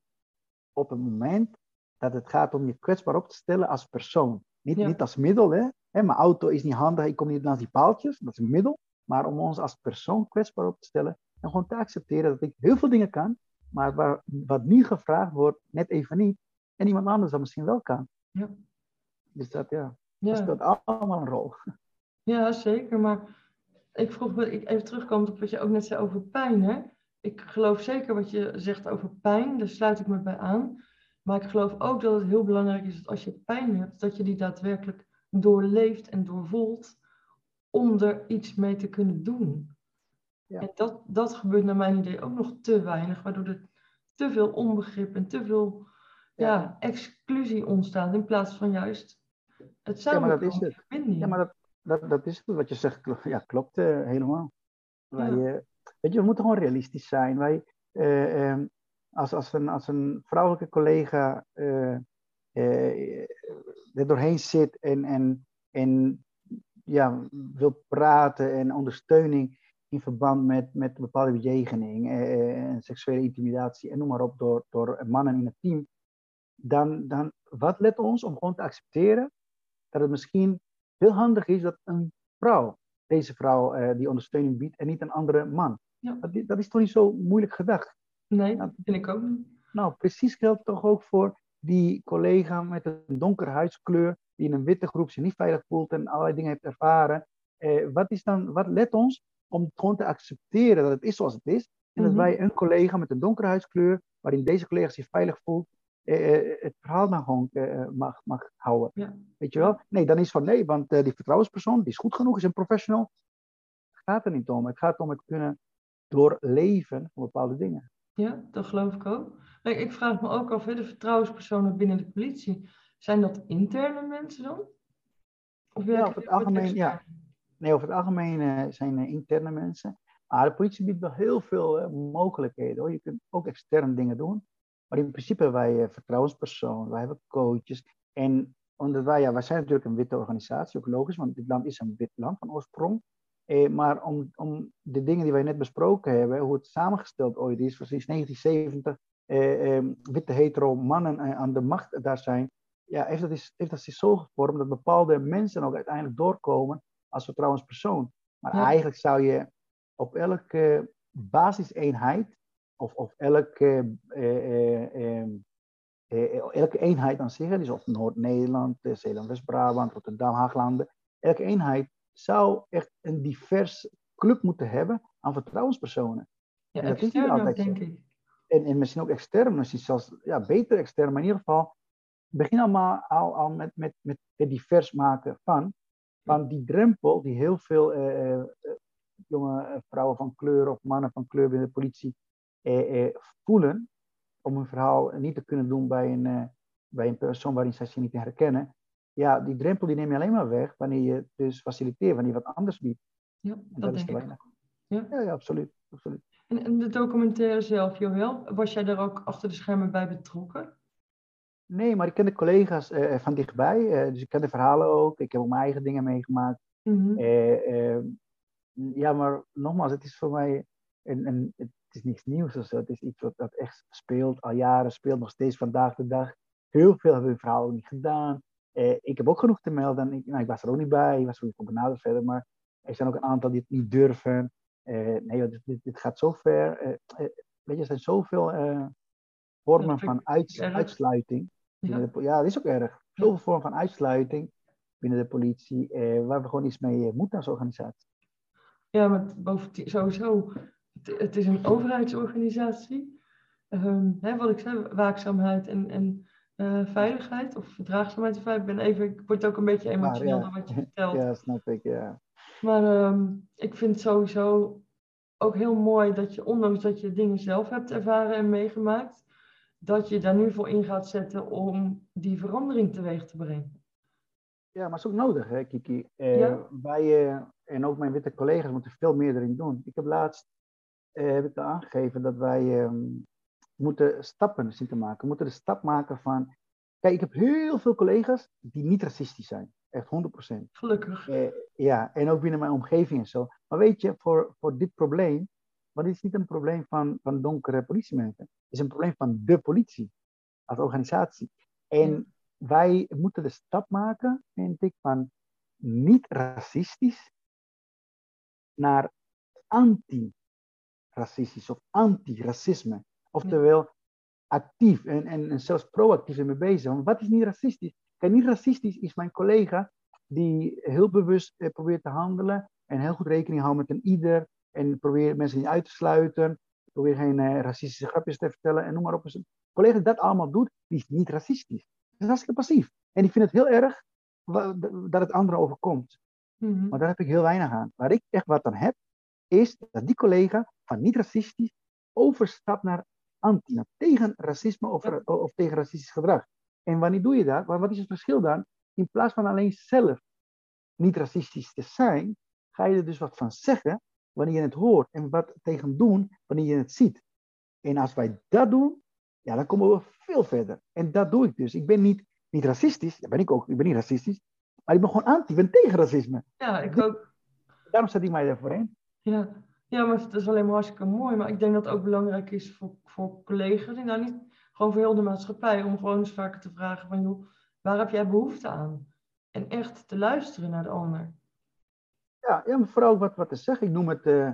op het moment dat het gaat om je kwetsbaar op te stellen als persoon. Niet,
Ja.
niet als middel, hè. hè. Mijn auto is niet handig, ik kom niet langs die paaltjes, dat is een middel. Maar om ons als persoon kwetsbaar op te stellen en gewoon te accepteren dat ik heel veel dingen kan, maar waar, wat nu gevraagd wordt, net even niet. En iemand anders dat misschien wel kan.
Ja.
Dus dat, ja, dat speelt allemaal een rol.
Ja, zeker. Maar ik vroeg me, ik even terugkomend op wat je ook net zei over pijn. Hè? Ik geloof zeker wat je zegt over pijn, daar sluit ik me bij aan. Maar ik geloof ook dat het heel belangrijk is dat als je pijn hebt, dat je die daadwerkelijk doorleeft en doorvoelt om er iets mee te kunnen doen.
Ja.
En dat, dat gebeurt naar mijn idee ook nog te weinig, waardoor er te veel onbegrip en te veel ja.
Ja.
exclusie ontstaat in plaats van juist het
Ja, maar dat is het. Ja, maar dat, dat, dat is het. Wat je zegt, ja, klopt eh, helemaal. Wij,
Ja.
eh, weet je, we moeten gewoon realistisch zijn. Wij, eh, ehm, als, als, een, als een vrouwelijke collega er doorheen zit en, en, en ja, wil praten en ondersteuning in verband met, met bepaalde bejegening en seksuele intimidatie en noem maar op door, door mannen in het team, dan, dan wat let ons om gewoon te accepteren dat het misschien heel handig is dat een vrouw, deze vrouw, eh, die ondersteuning biedt en niet een andere man.
Ja.
Dat, dat is toch niet zo moeilijk gedacht?
Nee, dat vind ik ook niet.
Nou, precies geldt toch ook voor die collega met een donkere huidskleur, die in een witte groep zich niet veilig voelt en allerlei dingen heeft ervaren. Eh, wat, is dan, wat let ons om gewoon te accepteren dat het is zoals het is. En dat
Mhm.
wij een collega met een donkere huidskleur, waarin deze collega zich veilig voelt, eh, eh, het verhaal gewoon eh, mag, mag houden.
Ja.
Weet je wel? Nee, dan is van nee, want eh, die vertrouwenspersoon, die is goed genoeg, is een professional. Het gaat er niet om. Het gaat om het kunnen doorleven van bepaalde dingen.
Ja, dat geloof ik ook. Ik vraag me ook af, hè, de vertrouwenspersonen binnen de politie, zijn dat interne mensen dan? Of werken
over het algemeen, ja. Nee, over het algemeen zijn interne mensen. Maar de politie biedt wel heel veel mogelijkheden. Hoor. Je kunt ook extern dingen doen. Maar in principe hebben wij eh, vertrouwenspersonen, wij hebben coaches. En omdat wij, ja, wij zijn natuurlijk een witte organisatie, ook logisch, want dit land is een wit land van oorsprong. Eh, maar om, om de dingen die wij net besproken hebben, hoe het samengesteld ooit is, sinds 1970, eh, eh, witte hetero mannen eh, aan de macht daar zijn, ja, heeft dat, is, heeft dat zich zo gevormd dat bepaalde mensen ook uiteindelijk doorkomen als vertrouwenspersoon. Maar
Ja.
eigenlijk zou je op elke basiseenheid, of, of elke, eh, eh, eh, eh, elke eenheid aan zich, dus of Noord-Nederland, eh, Zeeland, West-Brabant, Rotterdam, Haaglanden, elke eenheid zou echt een divers club moeten hebben aan vertrouwenspersonen.
Ja,
En dat is niet altijd
denk ik.
En, en misschien ook extern, misschien zelfs ja, beter extern, maar in ieder geval begin allemaal al, al met, met, met het divers maken van. Van die drempel die heel veel eh, eh, jonge eh, vrouwen van kleur of mannen van kleur binnen de politie eh, eh, voelen. Om hun verhaal niet te kunnen doen bij een, eh, bij een persoon waarin zij zich niet herkennen. Ja, die drempel die neem je alleen maar weg wanneer je dus faciliteert, wanneer je wat anders biedt.
Ja,
En
dat
dat is te weinig.
Ja.
Ja, ja, absoluut. absoluut.
En, en de documentaire zelf, Joël, was jij daar ook achter de schermen bij betrokken?
Nee, maar ik ken de collega's eh, van dichtbij. eh, dus ik ken de verhalen ook. Ik heb ook mijn eigen dingen meegemaakt.
Mhm.
Eh, eh, ja, maar nogmaals, het is voor mij een, een, het is niets nieuws of zo. Het is iets wat dat echt speelt, al jaren speelt, nog steeds vandaag de dag. Heel veel hebben we verhaal ook niet gedaan. Eh, ik heb ook genoeg te melden. Ik, nou, ik was er ook niet bij, ik was er ook niet benaderd verder, maar er zijn ook een aantal die het niet durven. Eh, nee, dit, dit, dit gaat zo ver. Eh, eh, weet je, er zijn zoveel eh, vormen van uits- uitsluiting.
Ja.
de po- ja, dat is ook erg. Zoveel vormen van uitsluiting binnen de politie, eh, waar we gewoon iets mee moeten als organisatie.
Ja, maar bovendien sowieso, het, is een overheidsorganisatie. Ehm, hè, wat ik zei, waakzaamheid en, en eh, veiligheid of verdraagzaamheid. en veiligheid. Ik, ben even, ik word ook een beetje emotioneel
ja.
door wat je vertelt.
Ja, snap ik. Ja.
Maar ehm, ik vind het sowieso ook heel mooi dat je, ondanks dat je dingen zelf hebt ervaren en meegemaakt, dat je daar nu voor in gaat zetten om die verandering teweeg te brengen.
ja, maar het is ook nodig, hè, Kiki. Eh,
Ja.
Wij eh, en ook mijn witte collega's moeten veel meer erin doen. Ik heb laatst heb ik aangegeven dat wij ehm, moeten stappen zien te maken. We moeten de stap maken van. Kijk, ik heb heel veel collega's die niet racistisch zijn. Echt 100%.
Gelukkig.
Eh, ja, en ook binnen mijn omgeving en zo. Maar weet je, voor, voor dit probleem, want dit is niet een probleem van, van donkere politiemensen. Het is een probleem van de politie als organisatie. En wij moeten de stap maken, vind ik, van niet racistisch naar anti-racistisch of anti-racisme. Oftewel actief en, en, en zelfs proactief ermee bezig. Want wat is niet racistisch? Kijk, niet racistisch is mijn collega die heel bewust eh, probeert te handelen en heel goed rekening houdt met een ieder en probeert mensen niet uit te sluiten, probeert geen eh, racistische grapjes te vertellen en noem maar op. Een collega die dat allemaal doet, die is niet racistisch. Dat is hartstikke passief. En ik vind het heel erg dat het anderen overkomt.
Mhm.
Maar daar heb ik heel weinig aan. Waar ik echt wat aan heb, is dat die collega van niet racistisch overstapt naar anti, naar tegen racisme of, of tegen racistisch gedrag. En wanneer doe je dat? Wat is het verschil dan? In plaats van alleen zelf niet racistisch te zijn, ga je er dus wat van zeggen wanneer je het hoort en wat tegen doen wanneer je het ziet. En als wij dat doen, ja, dan komen we veel verder. En dat doe ik dus. Ik ben niet, niet racistisch, ja, ben ik ook, ik ben niet racistisch, maar ik ben gewoon anti, ik ben tegen racisme.
Ja, ik ook.
Daarom zet ik mij daarvoor in.
Ja. Ja, maar het is alleen maar hartstikke mooi. Maar ik denk dat het ook belangrijk is voor, voor collega's, die nou niet gewoon voor heel de maatschappij, om gewoon eens vaker te vragen van, joh, waar heb jij behoefte aan? En echt te luisteren naar de ander.
Ja, ja maar vooral wat, wat te zeggen. Ik noem het uh,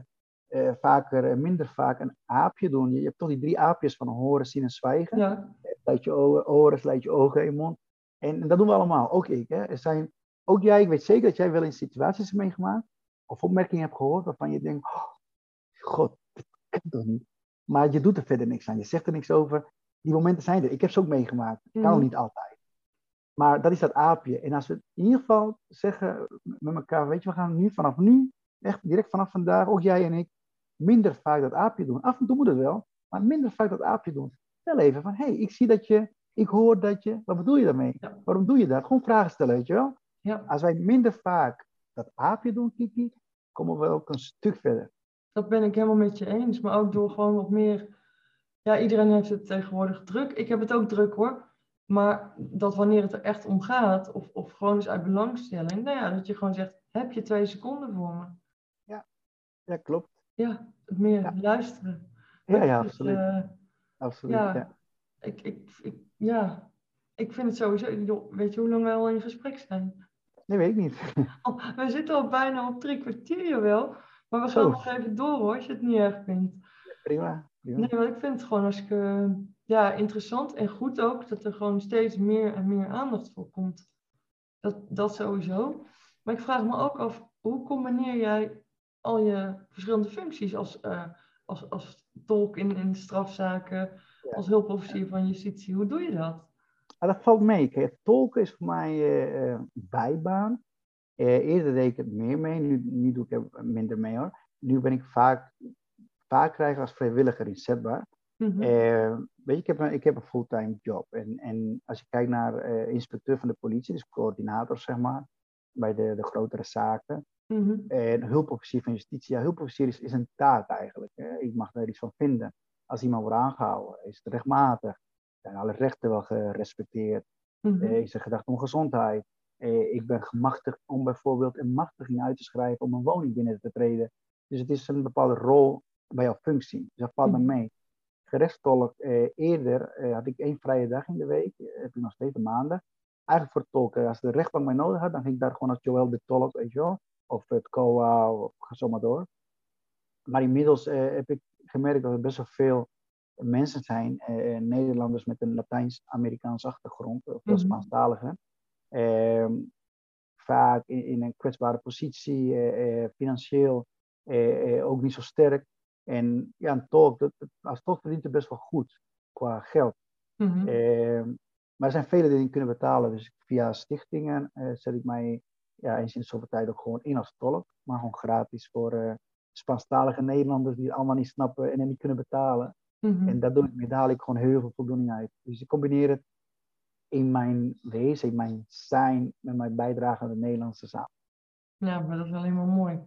uh, vaker, uh, minder vaak een aapje doen. Je, hebt toch die drie aapjes van horen, zien en zwijgen.
Ja.
Sluit je oren, sluit je ogen in je mond. En, en, dat doen we allemaal, ook ik. Hè. Er zijn, ook jij, ik weet zeker dat jij wel in situaties hebt meegemaakt. Of opmerkingen hebt gehoord waarvan je denkt, oh, god, dat kan toch niet. Maar je doet er verder niks aan. Je zegt er niks over. Die momenten zijn er. Ik heb ze ook meegemaakt. Kan ook niet altijd. Maar dat is dat aapje. En als we in ieder geval zeggen met elkaar, weet je, we gaan nu vanaf nu, echt direct vanaf vandaag, ook jij en ik, minder vaak dat aapje doen. Af en toe moet het wel, maar minder vaak dat aapje doen. Stel even van, hé, hey, ik zie dat je, ik hoor dat je, wat bedoel je daarmee?
Ja.
Waarom doe je dat? Gewoon vragen stellen, weet je wel?
Ja,
Als wij minder vaak dat aapje doen, Kiki, komen we ook een stuk verder.
Dat ben ik helemaal met je eens. Maar ook door gewoon wat meer. Ja, iedereen heeft het tegenwoordig druk. Ik heb het ook druk hoor. Maar dat wanneer het er echt om gaat, of, of gewoon eens uit belangstelling, nou ja, dat je gewoon zegt: heb je twee seconden voor me?
Ja, klopt.
Ja, het meer
Ja.
luisteren.
Ja, ja,
Dus,
absoluut.
eh,
absoluut
ja.
ja.
ik, ik, ik, ja, ik vind het sowieso. weet je hoe lang wij al in gesprek zijn?
Nee, weet ik niet.
Oh, we zitten al bijna op drie kwartier wel. Maar we
Zo.
gaan nog even door hoor, als je het niet erg vindt.
Prima. prima.
Nee, maar ik vind het gewoon hartstikke ja, interessant en goed ook dat er gewoon steeds meer en meer aandacht voor komt. Dat, dat sowieso. Maar ik vraag me ook af, hoe combineer jij al je verschillende functies als, eh, als, als tolk in, in strafzaken,
Ja.
als hulpofficier van justitie? Hoe doe je dat?
Maar dat valt mee. Kijk, tolken is voor mij eh, eh, bijbaan. Eh, eerder deed ik het meer mee, nu, nu doe ik er minder mee hoor. Nu ben ik vaak, vaak krijg als vrijwilliger inzetbaar. Eh, weet je, ik heb een, ik heb een fulltime job. En, en als je kijkt naar eh, inspecteur van de politie, dus coördinator zeg maar, bij de, de grotere zaken.
Mhm.
En hulpofficier van justitie, ja, hulpofficier is, is een taak eigenlijk. Hè. Ik mag daar iets van vinden. Als iemand wordt aangehouden, is het rechtmatig. Zijn alle rechten wel gerespecteerd?
Mhm.
Eh, is er gedacht om gezondheid? Eh, ik ben gemachtigd om bijvoorbeeld een machtiging uit te schrijven om een woning binnen te treden. Dus het is een bepaalde rol bij jouw functie. Dus dat valt me
Mhm.
mee. Gerechtstolk, eh, eerder eh, had ik één vrije dag in de week. heb ik nog steeds een maandag. Eigenlijk voor tolken. Als de rechtbank mij nodig had, dan ging ik daar gewoon als Joël de Tolk, weet je wel. Of het COA, of ga zo maar door. Maar inmiddels eh, heb ik gemerkt dat er best wel veel mensen zijn, eh, Nederlanders met een Latijns-Amerikaanse achtergrond, of veel
Mhm.
Spaanstaligen. Ehm, vaak in, in een kwetsbare positie, eh, eh, financieel eh, ook niet zo sterk. En ja, een tolk, dat, dat- als tolk verdient het best wel goed qua geld.
Mhm.
Ehm, maar er zijn velen die niet kunnen betalen. Dus via stichtingen eh, zet ik mij ja, eens in de zoveel tijd ook gewoon in als tolk. Maar gewoon gratis voor eh Spaanstalige Nederlanders die het allemaal niet snappen en het niet kunnen betalen.
Mhm.
En dat doe ik mee. Daar haal ik gewoon heel veel voldoening uit. Dus ik combineer het in mijn wezen, in mijn zijn, met mijn bijdrage aan de Nederlandse zaak.
Ja, maar dat is wel helemaal mooi.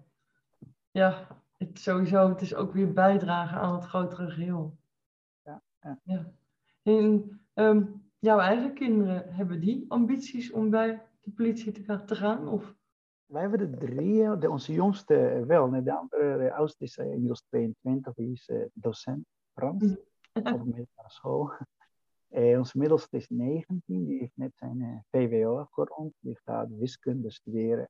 Ja, het, sowieso, het is ook weer bijdragen aan het grotere geheel.
Ja, ja.
ja. En, ehm, jouw eigen kinderen, hebben die ambities om bij de politie te, te gaan? Of?
Wij hebben de drie, de, onze jongste wel. De andere, de oudste is inmiddels 22, die is docent Frans mm. op de middelbare school. Uh, onze middelste is 19, die heeft net zijn uh, VWO afgerond. Die gaat wiskunde studeren.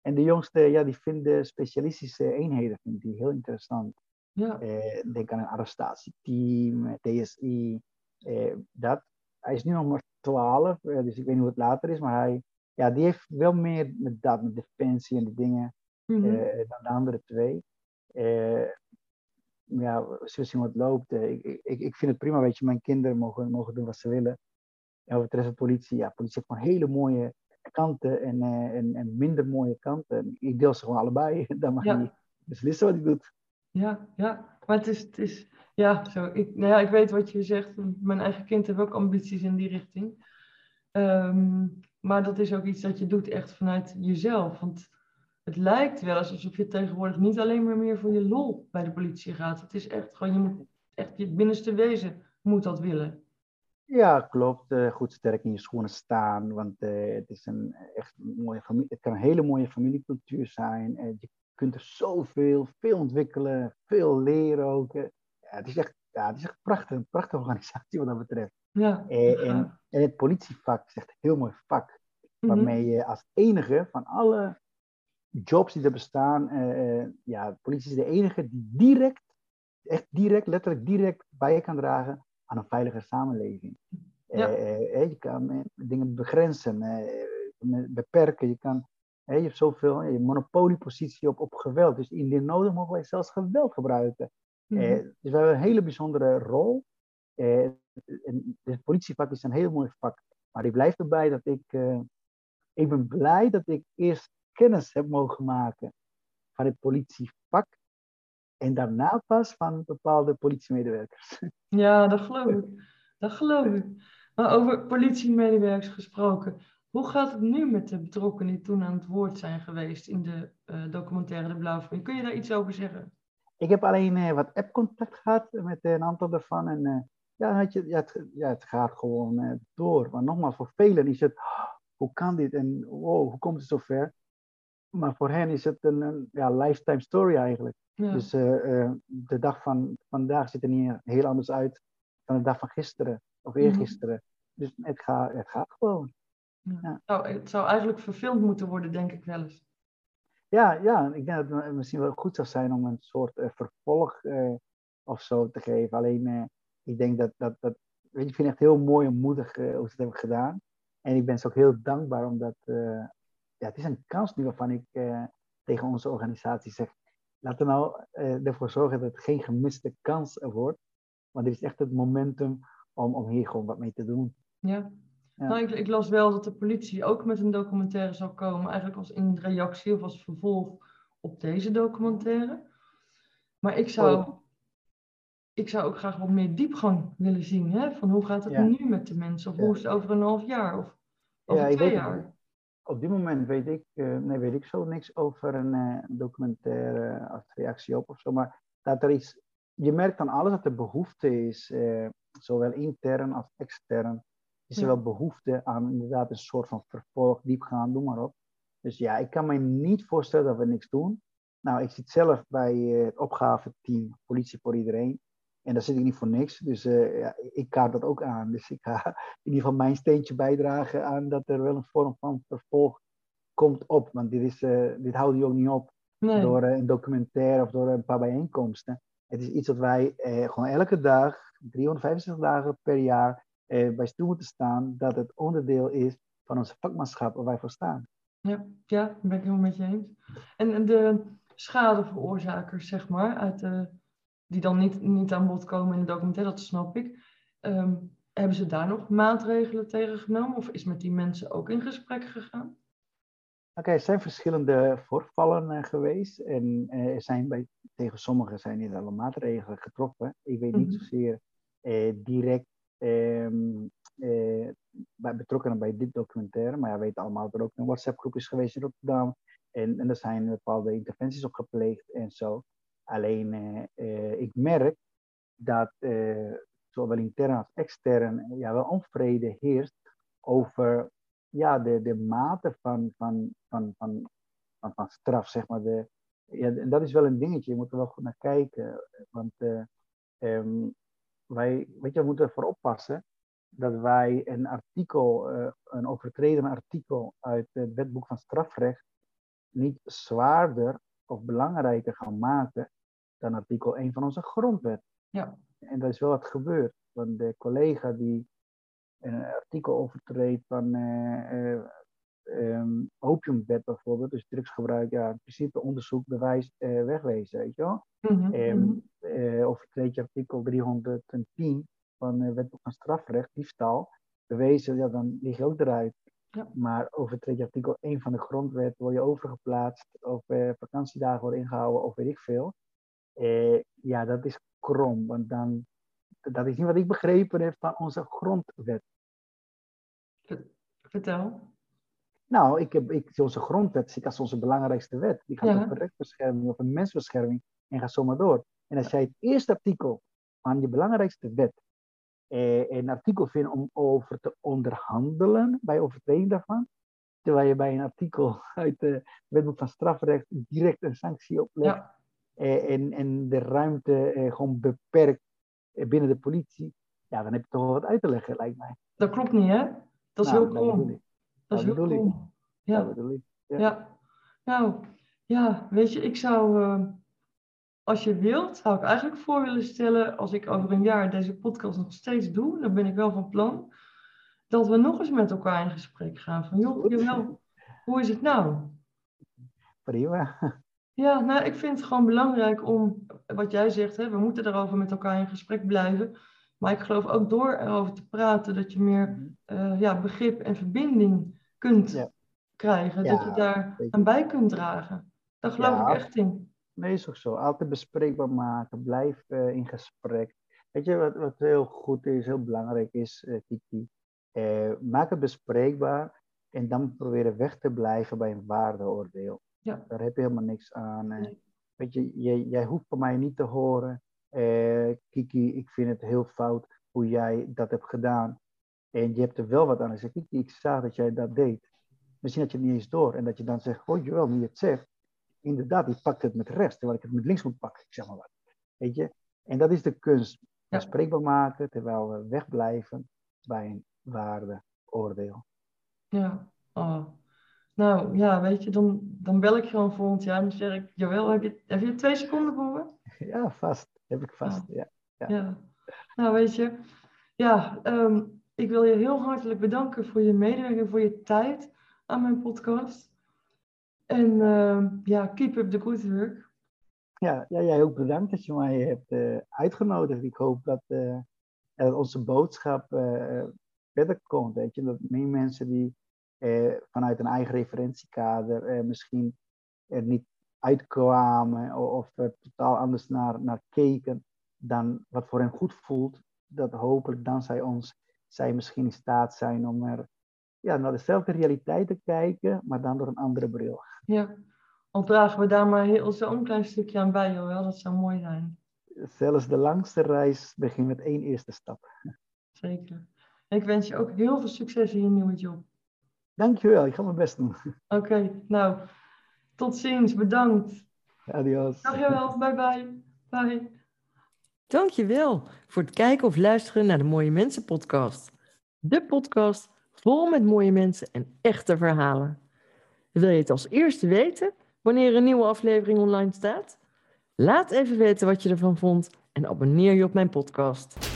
En de jongste, ja, die vindt de specialistische eenheden vindt die heel interessant. Ja. Uh, denk aan een arrestatieteam, TSI, dat. Hij is nu nog maar 12, dus ik weet niet hoe het later is, maar hij, ja, die heeft wel meer met dat, met defensie en die dingen, mm -hmm. dan de andere twee ja, zien wat loopt. Eh, ik, ik, ik vind het prima, weet je, mijn kinderen mogen, mogen doen wat ze willen. En wat betreft de politie, ja, politie heeft gewoon hele mooie kanten en, uh, en, en minder mooie kanten. Ik deel ze gewoon allebei, dan mag ja. je beslissen wat hij doet.
Ja, ja, maar het is, het is ja, zo. Ik, nou ja, ik weet wat je zegt. Mijn eigen kind heeft ook ambities in die richting. Um, maar dat is ook iets dat je doet echt vanuit jezelf. Want het lijkt wel alsof je tegenwoordig niet alleen maar meer voor je lol bij de politie gaat. Het is echt gewoon, je moet echt je binnenste wezen moet dat willen.
Ja, klopt. Uh, goed sterk in je schoenen staan. Want uh, het is een echt mooie familie. Het kan een hele mooie familiecultuur zijn. Uh, je kunt er zoveel, veel ontwikkelen, veel leren ook. ja, het is echt, ja, het is echt prachtig, een prachtige organisatie wat dat betreft. Ja, en, en, het politievak is echt een heel mooi vak. Mhm. Waarmee je als enige van alle jobs die er bestaan, uh, ja, de politie is de enige die direct, echt direct, letterlijk direct bij kan dragen aan een veilige samenleving. Ja. Uh, je kan dingen begrenzen, beperken, je kan, je hebt zoveel, je monopoliepositie op, op geweld. Dus indien nodig mogen wij zelfs geweld gebruiken. Mm -hmm. dus we hebben een hele bijzondere rol. het politievak is een heel mooi vak. Maar ik blijf erbij dat ik, ik ben blij dat ik eerst kennis heb mogen maken van het politievak. En daarna pas van bepaalde politiemedewerkers.
Ja, dat geloof ik. Dat geloof ik. Maar over politiemedewerkers gesproken. Hoe gaat het nu met de betrokkenen die toen aan het woord zijn geweest in de uh, documentaire De Blauwvinger? Kun je daar iets over zeggen?
Ik heb alleen uh, wat app-contact gehad met een aantal daarvan. En uh, ja, je, ja, het, ja, het gaat gewoon door. Maar nogmaals, voor velen is het, oh, hoe kan dit en wow, hoe komt het zover? Maar voor hen is het een, een ja, lifetime story eigenlijk. Dus uh, uh, de dag van vandaag ziet er niet heel anders uit dan de dag van gisteren of mhm. eergisteren. Dus het, gaat, het gaat gewoon.
Ja. Nou, het zou eigenlijk verfilmd moeten worden, denk ik wel eens.
Ja, ja, ik denk dat het misschien wel goed zou zijn om een soort uh, vervolg of zo te geven. Alleen, ik denk dat, dat, dat weet je, ik vind het echt heel mooi en moedig hoe ze het hebben gedaan. En ik ben ze ook heel dankbaar omdat ja, het is een kans nu waarvan ik uh, tegen onze organisatie zeg, laten we nou uh, ervoor zorgen dat het geen gemiste kans wordt. Want dit is echt het momentum om, om hier gewoon wat mee te doen.
Ja, ja. Nou, ik, ik, las wel dat de politie ook met een documentaire zou komen, eigenlijk als in reactie of als vervolg op deze documentaire. Maar ik zou, oh. ik zou ook graag wat meer diepgang willen zien. Hè? Van hoe gaat het nu met de mensen? Of hoe is het over een half jaar? Of over twee jaar?
Op dit moment weet ik, uh, nee, weet ik zo niks over een uh, documentaire als reactie op of zo. Maar dat er iets, je merkt aan alles dat er behoefte is, uh, zowel intern als extern. Is er wel behoefte aan inderdaad een soort van vervolg, diepgaan, noem maar op. Dus ja, ik kan me niet voorstellen dat we niks doen. Nou, ik zit zelf bij het opgaveteam Politie voor Iedereen. En daar zit ik niet voor niks. Dus uh, ja, ik kaart dat ook aan. Dus ik ga in ieder geval mijn steentje bijdragen aan dat er wel een vorm van vervolg komt op. Want dit, is, uh, dit houdt je ook niet op door uh, een documentaire of door een paar bijeenkomsten. Het is iets wat wij gewoon elke dag, 365 dagen per jaar, bij stil moeten staan. Dat het onderdeel is van onze vakmanschap waar wij voor staan.
Ja, ja daar ben ik helemaal met je eens. En de schadeveroorzakers, zeg maar, uit de die dan niet, niet aan bod komen in de documentaire, dat snap ik. Ehm, hebben ze daar nog maatregelen tegen genomen of is met die mensen ook in gesprek gegaan?
Oké, er zijn verschillende voorvallen uh, geweest en uh, er zijn bij, tegen sommigen zijn niet alle maatregelen getroffen. Ik weet niet mhm. zozeer uh, direct um, bij betrokkenen bij dit documentaire, maar ja, weet allemaal dat er ook een WhatsApp-groep is geweest in Rotterdam en, en er zijn bepaalde interventies op gepleegd en zo. Alleen eh, eh, ik merk dat eh, zowel intern als extern ja, wel onvrede heerst over ja, de, de mate van, van, van, van, van, straf, zeg maar. De, ja, dat is wel een dingetje, je moet er wel goed naar kijken. Want um, wij, weet je, we moeten ervoor oppassen dat wij een artikel, een overtredend artikel uit het wetboek van strafrecht niet zwaarder of belangrijker gaan maken dan artikel 1 van onze grondwet.
Ja.
En dat is wel wat gebeurd. Want de collega die een artikel overtreedt van uh, uh, um, opiumwet bijvoorbeeld, dus drugsgebruik, ja, in principe onderzoek, bewijs, uh, wegwezen, weet je wel. Um, uh, overtreed je artikel 310 van uh, wetboek van strafrecht, diefstal, bewezen, ja, dan lig je ook eruit.
Ja.
Maar overtreed je artikel 1 van de grondwet, word je overgeplaatst, of vakantiedagen worden ingehouden, of weet ik veel. Uh, ja, dat is krom, want dan, dat is niet wat ik begrepen heb van onze grondwet.
Vertel.
Nou, ik heb ik, onze grondwet zie ik als onze belangrijkste wet. Die gaat
Ja.
over rechtsbescherming, over mensbescherming en gaat zomaar door. En als jij het eerste artikel van je belangrijkste wet eh, een artikel vindt om over te onderhandelen bij overtreding daarvan, terwijl je bij een artikel uit het wetboek van strafrecht direct een sanctie oplegt
Ja.
Eh, en, en de ruimte eh, gewoon beperkt eh, binnen de politie, ja, dan heb je toch wel wat uit te leggen, lijkt mij.
Dat klopt niet, hè? Dat is
Nou,
heel
dat bedoel.
Dat is heel
bedoel ik.
krom.
Ja.
Ja.
Dat. Ja.
Ja. Nou, ja, weet je, ik zou, eh, als je wilt, zou ik eigenlijk voor willen stellen, als ik over een jaar deze podcast nog steeds doe, dan ben ik wel van plan, dat we nog eens met elkaar in gesprek gaan. Van, joh, jawel, hoe is het nou?
Prima.
Ja, nou, ik vind het gewoon belangrijk om, wat jij zegt, hè, we moeten erover met elkaar in gesprek blijven. Maar ik geloof ook door erover te praten, dat je meer eh, ja, begrip en verbinding kunt
Ja.
krijgen.
Ja,
dat je daar aan bij kunt dragen. Daar geloof ik echt in.
Nee, is ook zo. Altijd bespreekbaar maken. Blijf eh, in gesprek. Weet je wat, wat heel goed is, heel belangrijk is, eh, Kiki? Maak het bespreekbaar en dan proberen weg te blijven bij een waardeoordeel.
Ja.
Daar heb je helemaal niks aan.
Nee.
Weet je, jij, jij hoeft van mij niet te horen, eh, Kiki, ik vind het heel fout hoe jij dat hebt gedaan. En je hebt er wel wat aan. Ik zeg, Kiki, ik zag dat jij dat deed. Misschien had je het niet eens door. En dat je dan zegt, oh wel, nu je het zegt, inderdaad, die pakt het met rechts, terwijl ik het met links moet pakken. Ik zeg maar wat. Weet je? En dat is de kunst.
Ja.
Bespreekbaar maken, terwijl we wegblijven bij een waardeoordeel.
Ja, oh. Nou ja, weet je, dan, dan bel ik gewoon volgend jaar en dan zeg ik, jawel, heb je, heb je twee seconden voor me?
Ja, vast. Heb ik vast. Ja. Ja.
Ja. Nou weet je, ja, ehm, ik wil je heel hartelijk bedanken voor je medewerking, voor je tijd aan mijn podcast. En ehm, ja, keep up the good work.
Ja, ja, jij ook bedankt dat je mij hebt eh, uitgenodigd. Ik hoop dat, eh, dat onze boodschap eh, verder komt. Weet je? Dat meer mensen die vanuit een eigen referentiekader eh, misschien er niet uitkwamen of, of er totaal anders naar, naar keken dan wat voor hen goed voelt, dat hopelijk dankzij ons zij misschien in staat zijn om er ja, naar dezelfde realiteit te kijken, maar dan door een andere bril.
Ja, al dragen we daar maar heel zo'n klein stukje aan bij, Joël. Dat zou mooi zijn.
Zelfs de langste reis begint met één eerste stap.
Zeker. En ik wens je ook heel veel succes in je nieuwe job.
Dankjewel, ik ga mijn best doen.
Oké, nou, tot ziens. Bedankt.
Adios.
Dag Joël. Bye bye. Bye.
Dankjewel voor het kijken of luisteren naar de Mooie Mensen podcast. De podcast vol met mooie mensen en echte verhalen. Wil je het als eerste weten wanneer een nieuwe aflevering online staat? Laat even weten wat je ervan vond en abonneer je op mijn podcast.